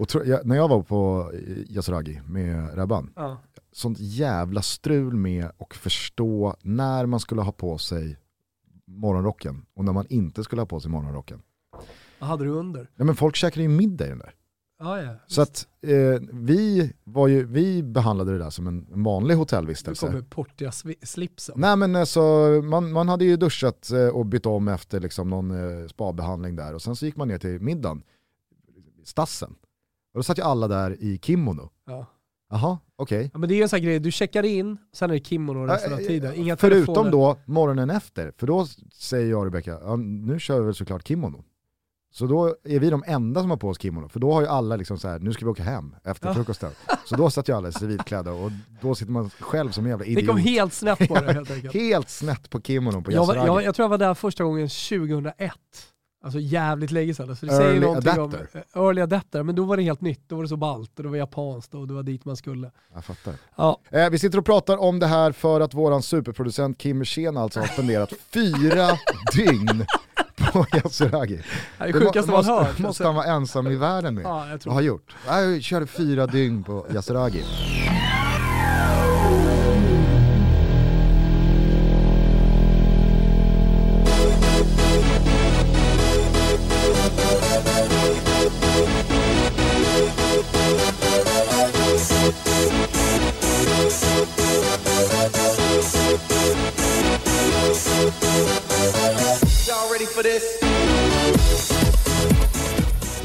Och tro, jag, när jag var på Yasuragi med Rabban, Ja. sånt jävla strul med att förstå när man skulle ha på sig morgonrocken och när man inte skulle ha på sig morgonrocken. Vad hade du under? Ja, men folk käkade ju middag i den där. Ja, ja. Så att eh, vi, var ju, vi behandlade det där som en vanlig Du hotellvistelse. kom med portiga slipsen. Nej men alltså, man, man hade ju duschat eh, och bytt om efter liksom någon eh, spabehandling där och sen så gick man ner till middagen, stassen. Och då satt ju alla där i kimono. Ja. Jaha, okej. Ja, men det är ju en sån här grej, du checkar in, sen är det kimono resten av tiden. Inga Förutom telefoner. då morgonen efter, för då säger jag och Rebecka, ja, nu kör vi väl såklart kimono. Så då är vi de enda som har på oss kimono, för då har ju alla liksom så här, nu ska vi åka hem efter Ja. frukosten. Så då satt ju alla civilklädda och då sitter man själv som en jävla Det idiot. kom helt snett på det helt enkelt. Helt snett på kimonon på Jag, var, jag, jag tror jag var där första gången 2001. Alltså jävligt länge sedan. Så det Early säger någonting adapter. om eh, early adapter, men då var det helt nytt. Då var det så ballt och det var japanskt och det var dit man skulle. Jag fattar. Ja, Eh, vi sitter och pratar om det här för att våran superproducent Kim Wirsén alltså har spenderat fyra dygn på Yasuragi. det är Det sjukaste man hört. måste Alltså, han vara ensam i världen med. ja, jag tror har gjort? Jag körde fyra dygn på Yasuragi.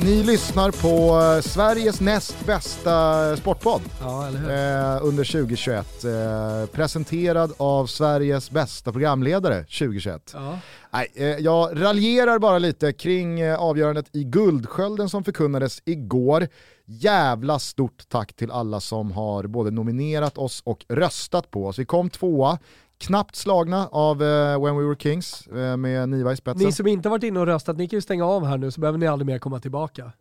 Ni lyssnar på eh, Sveriges näst bästa sportpodd Ja, eh, under 2021. Eh, presenterad av Sveriges bästa programledare 2021. Ja. Nej, eh, jag raljerar bara lite kring eh, avgörandet i Guldskölden som förkunnades igår. Jävla stort tack till alla som har både nominerat oss och röstat på oss. Vi kom tvåa, knappt slagna av eh, When We Were Kings eh, med Niva i spetsen. Ni som inte varit inne och röstat, ni kan ju stänga av här nu så behöver ni aldrig mer komma tillbaka.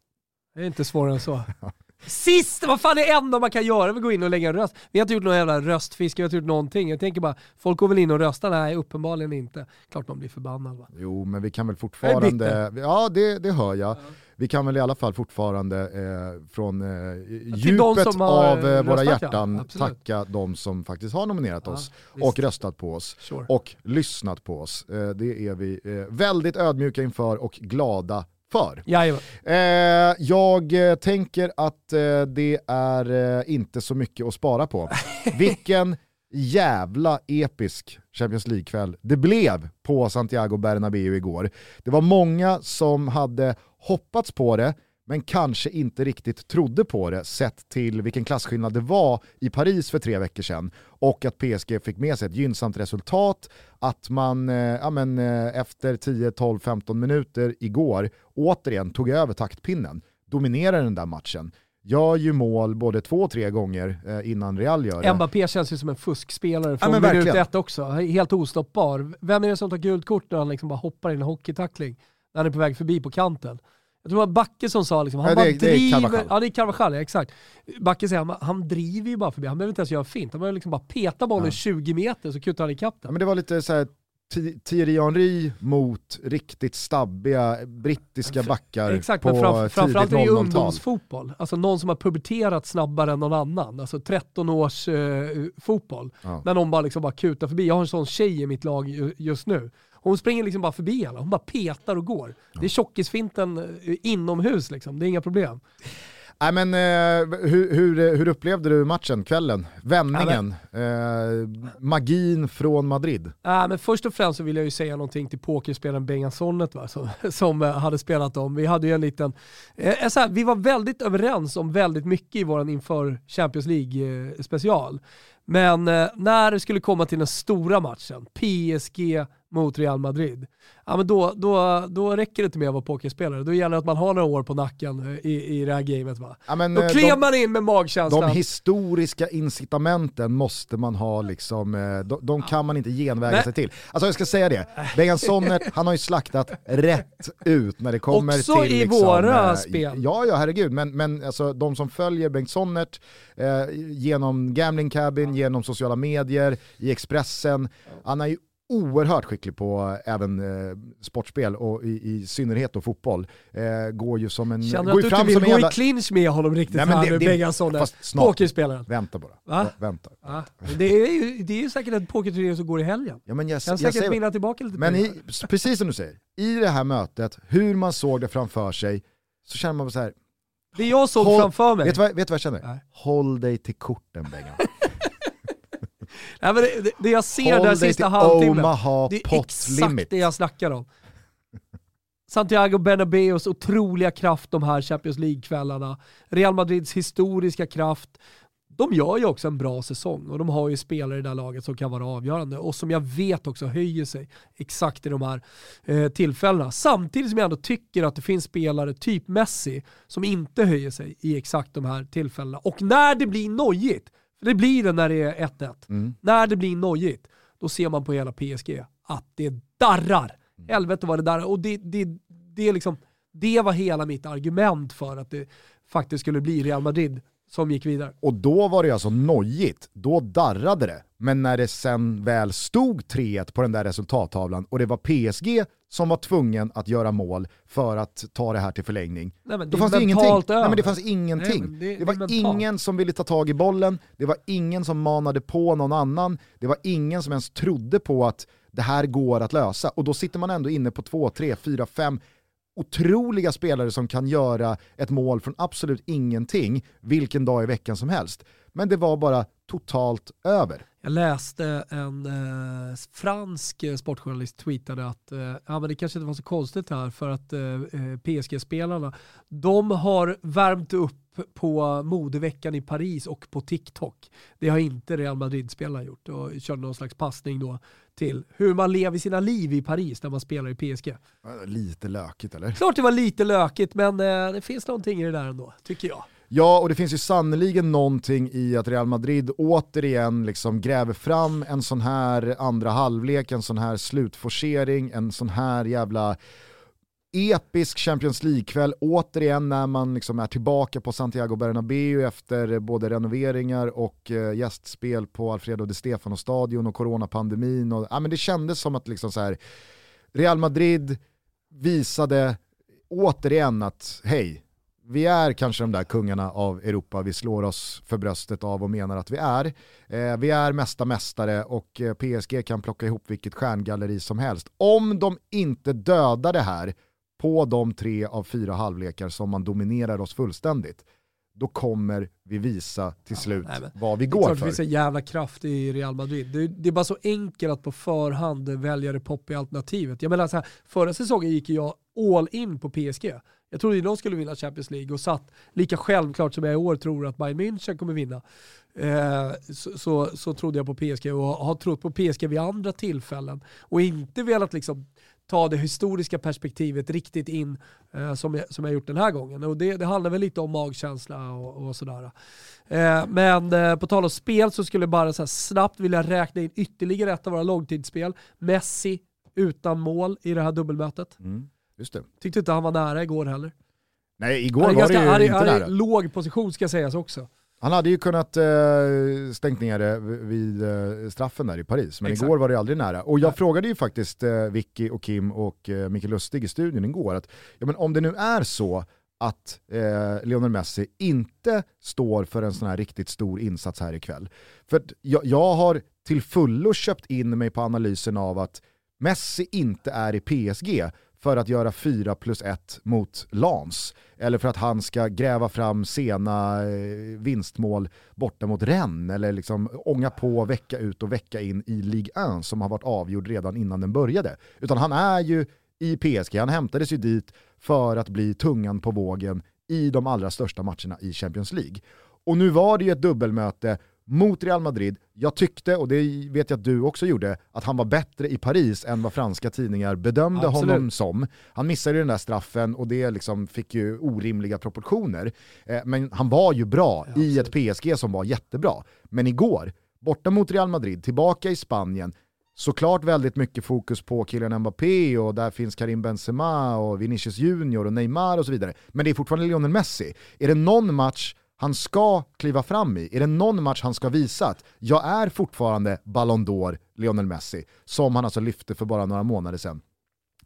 Det är inte svårare än så. Sist! Vad fan är det enda man kan göra? Vi gå in och lägga en röst. Vi har inte gjort någon jävla röstfiske, vi har inte gjort någonting. Jag tänker bara, folk går väl in och röstar? Nej, uppenbarligen inte. Klart man blir förbannad va? Jo, men vi kan väl fortfarande, ja det, det hör jag. Vi kan väl i alla fall fortfarande eh, från eh, djupet av eh, våra röstat, ja. hjärtan Absolut. tacka de som faktiskt har nominerat Ja, oss visst. och röstat på oss Sure. och lyssnat på oss. Eh, det är vi eh, väldigt ödmjuka inför och glada för. Jajamän. Eh, jag eh, tänker att eh, det är inte så mycket att spara på. Vilken jävla episk Champions League-kväll det blev på Santiago Bernabéu igår. Det var många som hade hoppats på det, men kanske inte riktigt trodde på det sett till vilken klasskillnad det var i Paris för tre veckor sedan och att PSG fick med sig ett gynnsamt resultat, att man eh, ja, men, eh, efter 10, 12, 15 minuter igår återigen tog över taktpinnen, dominerade den där matchen, gör ju mål både två och tre gånger eh, innan Real gör det. Mbappé känns ju som en fuskspelare från men minut ett också. Helt ostoppbar. Vem är det som tar gult kort när han liksom bara hoppar in i en hockeytackling? När han är på väg förbi på kanten. Jag tror det var Backe som sa liksom, han Ja, bara det är- det är driver. Ja det är Carvajal, ja, exakt. Backe säger, han, han driver ju bara förbi, han behöver inte ens göra fint. Han behöver liksom bara peta bollen Ja. 20 meter så kuttar han ikapp Ja, den. men det var lite så här Thi- Thierry Henry mot riktigt stabbiga brittiska backar Exakt, på men fram, tidigt framförallt är det ju 00-tal. ungdomsfotboll. Alltså någon som har puberterat snabbare än någon annan. Alltså 13 års eh, fotboll. Ja. När någon bara, liksom bara kutar förbi. Jag har en sån tjej i mitt lag ju- just nu. Hon springer liksom bara förbi alla. Hon bara petar och går. Det är tjockisfinten eh, inomhus liksom. Det är inga problem. Nej, men, eh, hur, hur, hur upplevde du matchen, kvällen? Vändningen, eh, magin från Madrid? Äh, men först och främst så vill jag ju säga någonting till pokerspelaren Bengan Sonnet va, som, som eh, hade spelat om. Vi hade ju en liten, eh, så här, vi var väldigt överens om väldigt mycket i våran inför Champions League eh, special. Men eh, när det skulle komma till den stora matchen, PSG mot Real Madrid, ja, men då, då, då räcker det inte med att vara pokerspelare. Då gäller det att man har några år på nacken eh, i, i det här gamet. Va? Ja, men, Då eh, klev de, man in med magkänslan. de historiska incitamenten måste man ha, liksom, eh, de, de kan man inte genväga Nej. sig till. Alltså jag ska säga det, Bengan Sonnert, han har ju slaktat rätt ut när det kommer Också till... i liksom, våra eh, spel. Ja, ja herregud, men, men alltså, de som följer Bengt Sonnert eh, genom Gambling Cabin, genom sociala medier, i Expressen, han har ju oerhört skicklig på även eh, sportspel och i, i synnerhet då fotboll. Eh, går ju som en... Känner går att du inte vill gå jävla... i clinch med honom riktigt Nej, men här det- med fast snart. pokerspelaren. Vänta bara. Va? Vänta. Ja, det, är ju, det är ju säkert en pokerturnering som går i helgen. Ja, men jag, Kan jag säkert säger, vinna tillbaka lite men i, precis som du säger, i det här mötet, hur man såg det framför sig, så känner man så här, Det jag såg Håll- framför mig, vet du vad, vet du vad jag känner? Nej. Håll dig till korten Bengan. Nej, men det, det, jag ser Håll dig sista halvtimmen, det är exakt det jag snackar om. Santiago Bernabeus otroliga kraft de här Champions League-kvällarna. Real Madrids historiska kraft. De gör ju också en bra säsong och de har ju spelare i det här laget som kan vara avgörande och som jag vet också höjer sig exakt i de här eh, tillfällena. Samtidigt som jag ändå tycker att det finns spelare, typ Messi, som inte höjer sig i exakt de här tillfällena. Och när det blir nojigt, för det blir det när det är 1-1, Mm. när det blir nojigt, då ser man på hela PSG att det darrar. Helvete vad det darrar. Och det, det, det, är liksom, det var hela mitt argument för att det faktiskt skulle bli Real Madrid som gick vidare. Och då var det alltså nojigt, då darrade det. Men när det sen väl stod 3-1 på den där resultattavlan och det var PSG som var tvungen att göra mål för att ta det här till förlängning, Nej, men då är fanns det ingenting. Nej, men det fanns ingenting. Nej, det- det, det var mentalt. ingen som ville ta tag i bollen, det var ingen som manade på någon annan, det var ingen som ens trodde på att det här går att lösa. Och då sitter man ändå inne på två, tre, fyra, fem otroliga spelare som kan göra ett mål från absolut ingenting vilken dag i veckan som helst. Men det var bara totalt över. Jag läste en eh, fransk eh, sportjournalist tweetade att eh, ja, men det kanske inte var så konstigt här för att eh, eh, PSG-spelarna, de har värmt upp på modeveckan i Paris och på TikTok. Det har inte Real Madrid-spelarna gjort och körde någon slags passning då till hur man lever sina liv i Paris när man spelar i PSG. Lite lökigt eller? Klart det var lite lökigt men eh, det finns någonting i det där ändå, tycker jag. Ja, och det finns ju sannoliken någonting i att Real Madrid återigen liksom gräver fram en sån här andra halvlek, en sån här slutforcering, en sån här jävla episk Champions League-kväll, återigen när man liksom är tillbaka på Santiago Bernabéu efter både renoveringar och eh, gästspel på Alfredo de Stefano-stadion och coronapandemin. Och, ja, men det kändes som att liksom så här, Real Madrid visade återigen att hej, vi är kanske de där kungarna av Europa vi slår oss för bröstet av och menar att vi är. Eh, vi är mesta mästare och eh, PSG kan plocka ihop vilket stjärngalleri som helst. Om de inte dödar det här på de tre av fyra halvlekar som man dominerar oss fullständigt, då kommer vi visa till slut nej, men vad vi Det är går klart det för. finns en jävla kraft i Real Madrid. Det, det är bara så enkelt att på förhand välja det poppiga alternativet. Jag menar så här, förra säsongen gick jag all in på PSG. Jag trodde de skulle vinna Champions League och satt lika självklart som jag i år tror att Bayern München kommer vinna. Eh, så, så, så trodde jag på PSG och har trott på PSG vid andra tillfällen och inte velat liksom ta det historiska perspektivet riktigt in eh, som, jag, som jag gjort den här gången. Och det, det handlar väl lite om magkänsla och, och sådär. Eh, men eh, på tal om spel så skulle jag bara så snabbt vilja räkna in ytterligare ett av våra långtidsspel. Messi utan mål i det här dubbelmötet. Mm, just det. Tyckte inte han var nära igår heller. Nej, igår Han var det ju han är- inte nära. låg position ska sägas också. Han hade ju kunnat eh, stängt ner det vid eh, straffen där i Paris, men Exakt. igår var det aldrig nära. Och jag Nej. frågade ju faktiskt eh, Vicky och Kim och eh, Mikael Lustig i studion igår att ja, men om det nu är så att eh, Lionel Messi inte står för en sån här riktigt stor insats här ikväll. För jag, jag har till fullo köpt in mig på analysen av att Messi inte är i PSG för att göra 4 plus 1 mot Lans. Eller för att han ska gräva fram sena eh, vinstmål borta mot Rennes. Eller liksom ånga på vecka ut och vecka in i Ligue 1 som har varit avgjord redan innan den började. Utan han är ju i PSG, han hämtades ju dit för att bli tungan på vågen i de allra största matcherna i Champions League. Och nu var det ju ett dubbelmöte mot Real Madrid. Jag tyckte, och det vet jag att du också gjorde, att han var bättre i Paris än vad franska tidningar bedömde Absolut. honom som. Han missade ju den där straffen och det liksom fick ju orimliga proportioner. Eh, men han var ju bra Ja, i ett PSG som var jättebra. Men igår, borta mot Real Madrid, tillbaka i Spanien, såklart väldigt mycket fokus på Kylian Mbappé och där finns Karim Benzema och Vinicius Junior och Neymar och så vidare. Men det är fortfarande Lionel Messi. Är det någon match han ska kliva fram i? Är det någon match han ska visa att jag är fortfarande Ballon d'Or Lionel Messi, som han alltså lyfte för bara några månader sedan.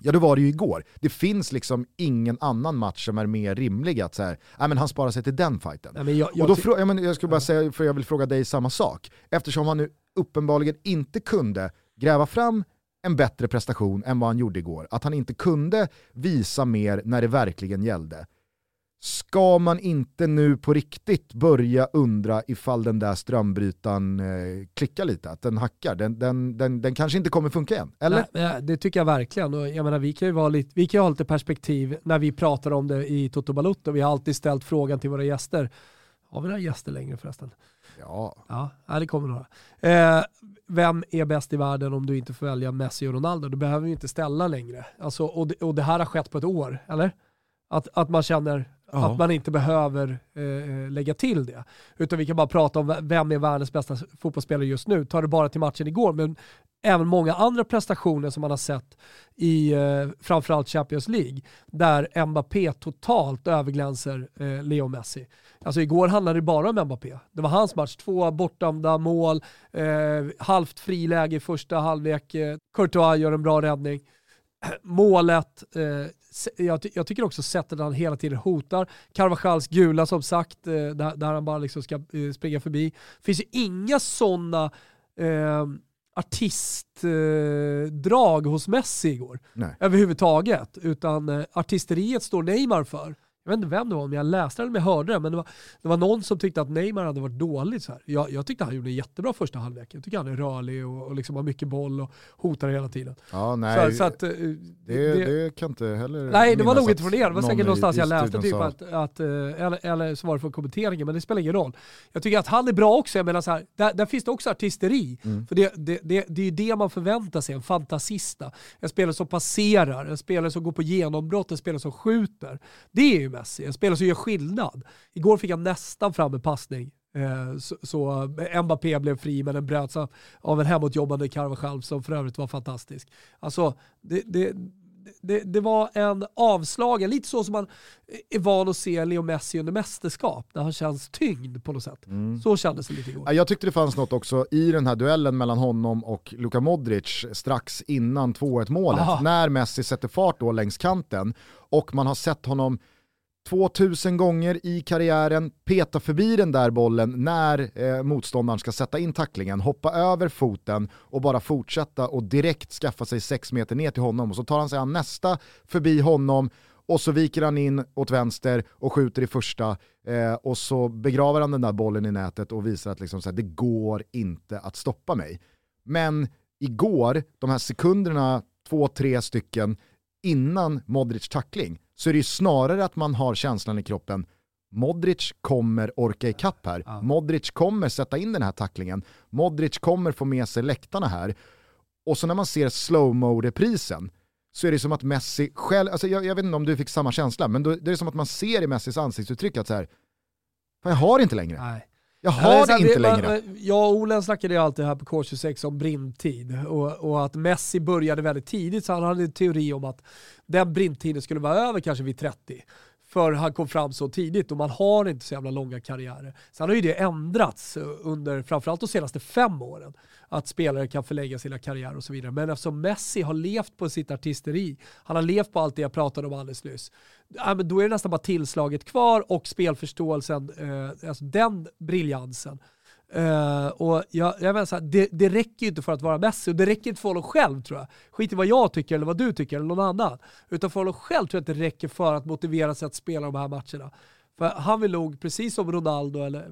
Ja då var det ju igår. Det finns liksom ingen annan match som är mer rimlig att säga, nej men han sparar sig till den fighten. Nej, jag, jag, och då frå- ja, men jag skulle bara säga, för jag vill fråga dig samma sak. Eftersom han nu uppenbarligen inte kunde gräva fram en bättre prestation än vad han gjorde igår, att han inte kunde visa mer när det verkligen gällde. Ska man inte nu på riktigt börja undra ifall den där strömbrytaren eh, klickar lite, att den hackar? Den, den, den, den kanske inte kommer funka igen, eller? Nej, det tycker jag verkligen. Och jag menar, vi, kan ju vara lite, vi kan ju ha lite perspektiv när vi pratar om det i Toto Balutto. Vi har alltid ställt frågan till våra gäster. Har vi några gäster längre förresten? Ja. Ja, det kommer några. Eh, vem är bäst i världen om du inte får välja Messi och Ronaldo? Det behöver vi inte ställa längre. Alltså, och, det, och det här har skett på ett år, eller? Att, att man känner Ja. Att man inte behöver eh, eh, lägga till det. Utan vi kan bara prata om vem är världens bästa fotbollsspelare just nu. Ta det bara till matchen igår, men även många andra prestationer som man har sett i eh, framförallt Champions League, där Mbappé totalt överglänser eh, Leo Messi. Alltså igår handlade det bara om Mbappé. Det var hans match, två bortdömda mål, eh, halvt friläge i första halvlek, eh, Courtois gör en bra räddning. Målet, eh, jag, jag, tycker också sättet han hela tiden hotar. Carvajals gula som sagt, eh, där, där, han bara liksom ska eh, springa förbi. Det finns ju inga sådana eh, artistdrag hos Messi igår. Nej. Överhuvudtaget. Utan eh, artisteriet står Neymar för jag vet inte vem det var, om jag läste eller om jag hörde det, men det var, det var någon som tyckte att Neymar hade varit dålig. Så här. Jag, jag tyckte han gjorde en jättebra första halvlek. Jag tycker han är rörlig och, och liksom har mycket boll och hotar hela tiden. Ja, nej, så, så att, eh, det, det, det, kan inte heller Nej, det var nog inte från er. Det var säkert någonstans jag läste, typ att, att, eh, eller, eller så var det från kommenteringen, men det spelar ingen roll. Jag tycker att han är bra också, jag menar så här, där, där finns det också artisteri. Mm. För det, det, det, det är ju det man förväntar sig, en fantasista. En spelare som passerar, en spelare som går på genombrott, en spelare som skjuter. Det är ju Messi, en spelare som gör skillnad. Igår fick han nästan fram en passning. Eh, så, så Mbappé blev fri men den bröts av en hemåtjobbande Carvajal som för övrigt var fantastisk. Alltså, det, det, det, det, var en avslagen, lite så som man är van att se Leo Messi under mästerskap, när han känns tyngd på något sätt. Mm. Så kändes det lite igår. Jag tyckte det fanns något också i den här duellen mellan honom och Luka Modric strax innan 2-1 målet, när Messi sätter fart då längs kanten och man har sett honom 2000 gånger i karriären peta förbi den där bollen när eh, motståndaren ska sätta in tacklingen, hoppa över foten och bara fortsätta och direkt skaffa sig 6 meter ner till honom och så tar han sig an nästa förbi honom och så viker han in åt vänster och skjuter i första eh, och så begraver han den där bollen i nätet och visar att liksom så här, det går inte att stoppa mig. Men igår, de här sekunderna, två, tre stycken innan Modric tackling, så är det ju snarare att man har känslan i kroppen Modric kommer orka ikapp här. Ja. Modric kommer sätta in den här tacklingen. Modric kommer få med sig läktarna här. Och så när man ser slowmo-reprisen så är det som att Messi själv, alltså jag, jag, vet inte om du fick samma känsla, men då, det är som att man ser i Messis ansiktsuttryck att så här, jag har inte längre. Nej. Jag har det inte längre. Jag och Olen snackade ju alltid här på K26 om brintid och, och, att Messi började väldigt tidigt så han hade en teori om att den brinttiden skulle vara över kanske vid 30 för han kom fram så tidigt och man har inte så jävla långa karriärer. Sen har ju det ändrats eh, under framförallt de senaste fem åren, att spelare kan förlägga sina karriärer och så vidare. Men eftersom Messi har levt på sitt artisteri, han har levt på allt det jag pratade om alldeles nyss, då är det nästan bara tillslaget kvar och spelförståelsen, eh, alltså den briljansen. Uh, och jag, jag menar så här, det, det räcker ju inte för att vara Messi och det räcker inte för honom själv tror jag. Skit i vad jag tycker eller vad du tycker eller någon annan. Utan för honom själv tror jag att det räcker för att motivera sig att spela de här matcherna. För han vill nog, precis som Ronaldo eller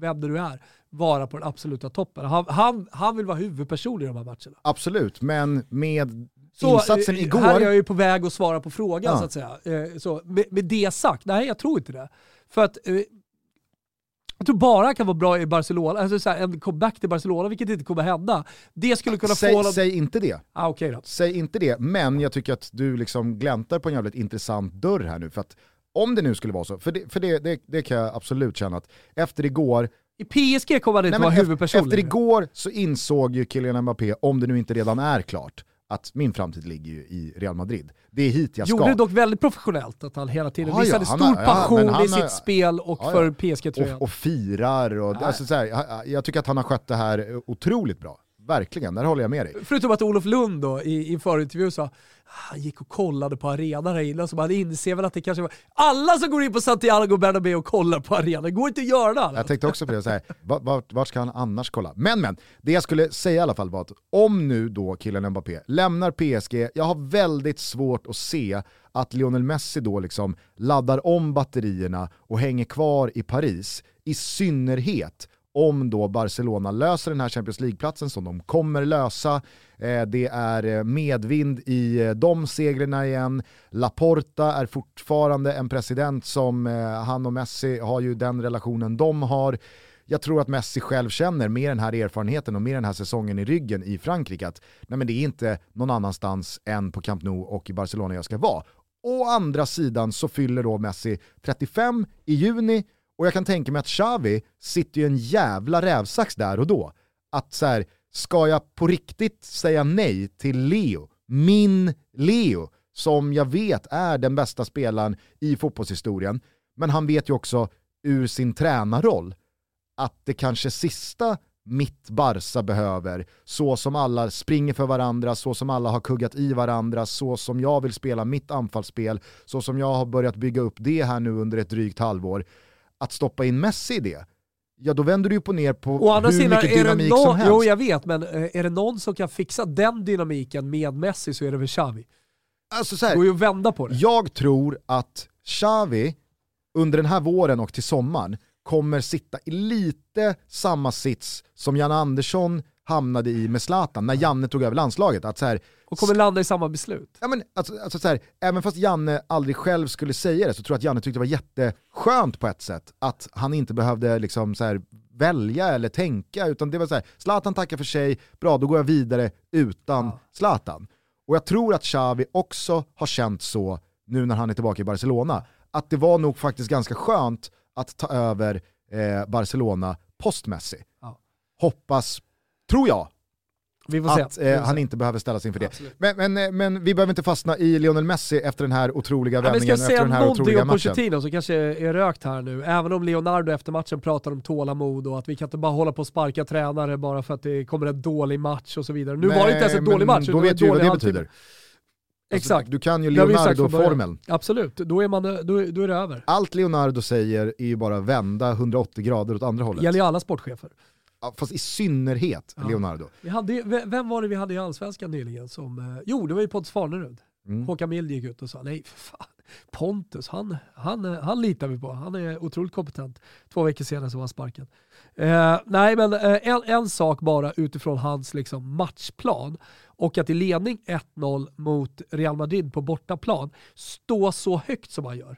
vem det nu är, vara på den absoluta toppen. Han, han, han vill vara huvudperson i de här matcherna. Absolut, men med så, insatsen igår... Här är jag ju på väg att svara på frågan ja. så att säga. Eh, så, med, med det sagt, nej jag tror inte det. För att eh, jag tror bara han kan vara bra i Barcelona, alltså så här, en comeback till Barcelona, vilket inte kommer hända. Det skulle kunna säg, få. Säg inte det. Ah, okay då. Säg inte det, men jag tycker att du liksom gläntar på en jävligt intressant dörr här nu. För att om det nu skulle vara så, för det, för det, det, det kan jag absolut känna att efter igår i PSG kommer han inte vara huvudperson. Efter igår så insåg ju Kylian Mbappé, om det nu inte redan är klart, att min framtid ligger ju i Real Madrid. Det är hit jag ska. Gjorde det dock väldigt professionellt att han hela tiden ja, visade ja, stor passion ja, i sitt spel och för PSG-tröjan. Och, och, firar och, alltså, så här, jag tycker att han har skött det här otroligt bra. Verkligen, där håller jag med dig. Förutom att Olof Lund då i, i förintervju sa han gick och kollade på arenan här innan så man inser väl att det kanske var... Alla som går in på Santiago Bernabéu och kollar på arenan, det går inte att göra det. Jag tänkte också på det, så här, vart, vart ska han annars kolla? Men men, det jag skulle säga i alla fall var att om nu då killen Mbappé lämnar PSG, jag har väldigt svårt att se att Lionel Messi då liksom laddar om batterierna och hänger kvar i Paris, i synnerhet om då Barcelona löser den här Champions League-platsen som de kommer lösa. Eh, det är eh, medvind i eh, de segrarna igen. Laporta är fortfarande en president som han och Messi har ju den relationen de har. Jag tror att Messi själv känner med den här erfarenheten och med den här säsongen i ryggen i Frankrike att nej men det är inte någon annanstans än på Camp Nou och i Barcelona jag ska vara. Å andra sidan så fyller då Messi 35 i juni och jag kan tänka mig att Xavi sitter ju en jävla rävsax där och då. Att så här, ska jag på riktigt säga nej till Leo, min Leo, som jag vet är den bästa spelaren i fotbollshistorien, men han vet ju också ur sin tränarroll att det kanske sista mitt Barca behöver, så som alla springer för varandra, så som alla har kuggat i varandra, så som jag vill spela mitt anfallsspel, så som jag har börjat bygga upp det här nu under ett drygt halvår att stoppa in Messi i det, ja då vänder du ju på ner på Å hur sidan, mycket dynamik någon, som helst. Jo jag vet, men eh, är det någon som kan fixa den dynamiken med Messi så är det väl Xavi. Alltså så här, det går ju att vända på det. Jag tror att Xavi under den här våren och till sommaren kommer sitta i lite samma sits som Jan Andersson hamnade i med Zlatan när Janne tog över landslaget. Att så här, och kommer landa i samma beslut. Ja, men, alltså, alltså, så här, även fast Janne aldrig själv skulle säga det så tror jag att Janne tyckte det var jätteskönt på ett sätt att han inte behövde liksom, så här, välja eller tänka utan det var så här, Zlatan tackar för sig, bra då går jag vidare utan ja. Zlatan. Och jag tror att Xavi också har känt så nu när han är tillbaka i Barcelona, att det var nog faktiskt ganska skönt att ta över eh, Barcelona postmässigt. Ja. Hoppas tror jag, att eh, han inte behöver ställas inför det. Men, men, eh, men, vi behöver inte fastna i Lionel Messi efter den här otroliga vändningen, ja, efter den här otroliga matchen. Ska säga Pochettino som kanske är rökt här nu, även om Leonardo efter matchen pratar om tålamod och att vi kan inte bara hålla på och sparka tränare bara för att det kommer en dålig match och så vidare. Nu Nej, var det inte ens en dålig match. Då vet du vad det betyder. Alltså, Exakt. Du kan ju Leonardo-formeln. Absolut, då är, man, då, då är det över. Allt Leonardo säger är ju bara vända 180 grader åt andra hållet. Det gäller ju alla sportchefer fast i synnerhet. Leonardo. Vi hade, vem var det vi hade i Allsvenskan nyligen som, eh, jo det var ju Pontus Farnerud. Mm. Håkan Mild gick ut och sa nej fan, Pontus, han, han, han litar vi på. Han är otroligt kompetent. Två veckor senare så var han sparkad. Eh, nej men eh, en, en sak bara utifrån hans liksom, matchplan och att i ledning 1-0 mot Real Madrid på bortaplan stå så högt som han gör.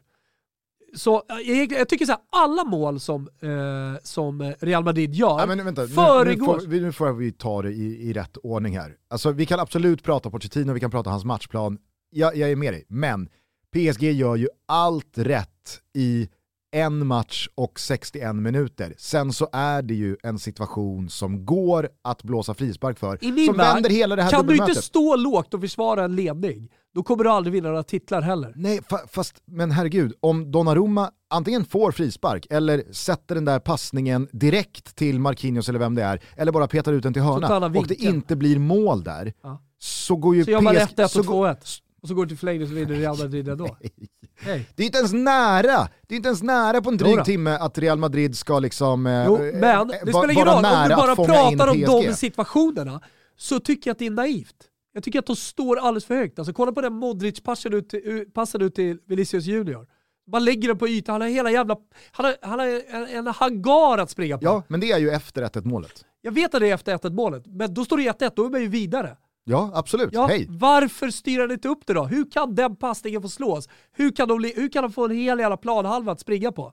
Så eh, jag, jag tycker så här, alla mål som, eh, som Real Madrid gör ja, men vänta, föregås... Nu, nu, får, nu får vi ta det i, i rätt ordning här. Alltså, vi kan absolut prata Pochettino, vi kan prata hans matchplan. Jag, jag är med dig, men PSG gör ju allt rätt i en match och 61 minuter. Sen så är det ju en situation som går att blåsa frispark för. I som vänder hela det här Kan du inte stå lågt och försvara en ledning, då kommer du aldrig vinna några titlar heller. Nej, fa fast men herregud, om Donnarumma antingen får frispark eller sätter den där passningen direkt till Marquinhos eller vem det är, eller bara petar ut den till hörna och det inte blir mål där, ja. så går ju Så gör man 1-1 och 2-1 och så går det till förlängning så vinner Real Madrid ändå. Nej. Det är inte ens nära! Det är inte ens nära på en dryg timme att Real Madrid ska liksom eh, jo, men det spelar ingen roll, om du bara pratar om de situationerna så tycker jag att det är naivt. Jag tycker att de står alldeles för högt. Alltså kolla på den Modric-passen ut, passen ut till Vinicius Junior. Man lägger den på ytan, han har hela jävla... Han har, han har en, en hangar att springa på. Ja, men det är ju efter 1-1 målet. Jag vet att det är efter 1-1 målet, men då står det 1-1, då är man ju vidare. Ja, absolut. Ja, Hej. Varför styr han inte upp det då? Hur kan den passningen få slås? Hur kan de, hur kan de få en hel jävla planhalva att springa på?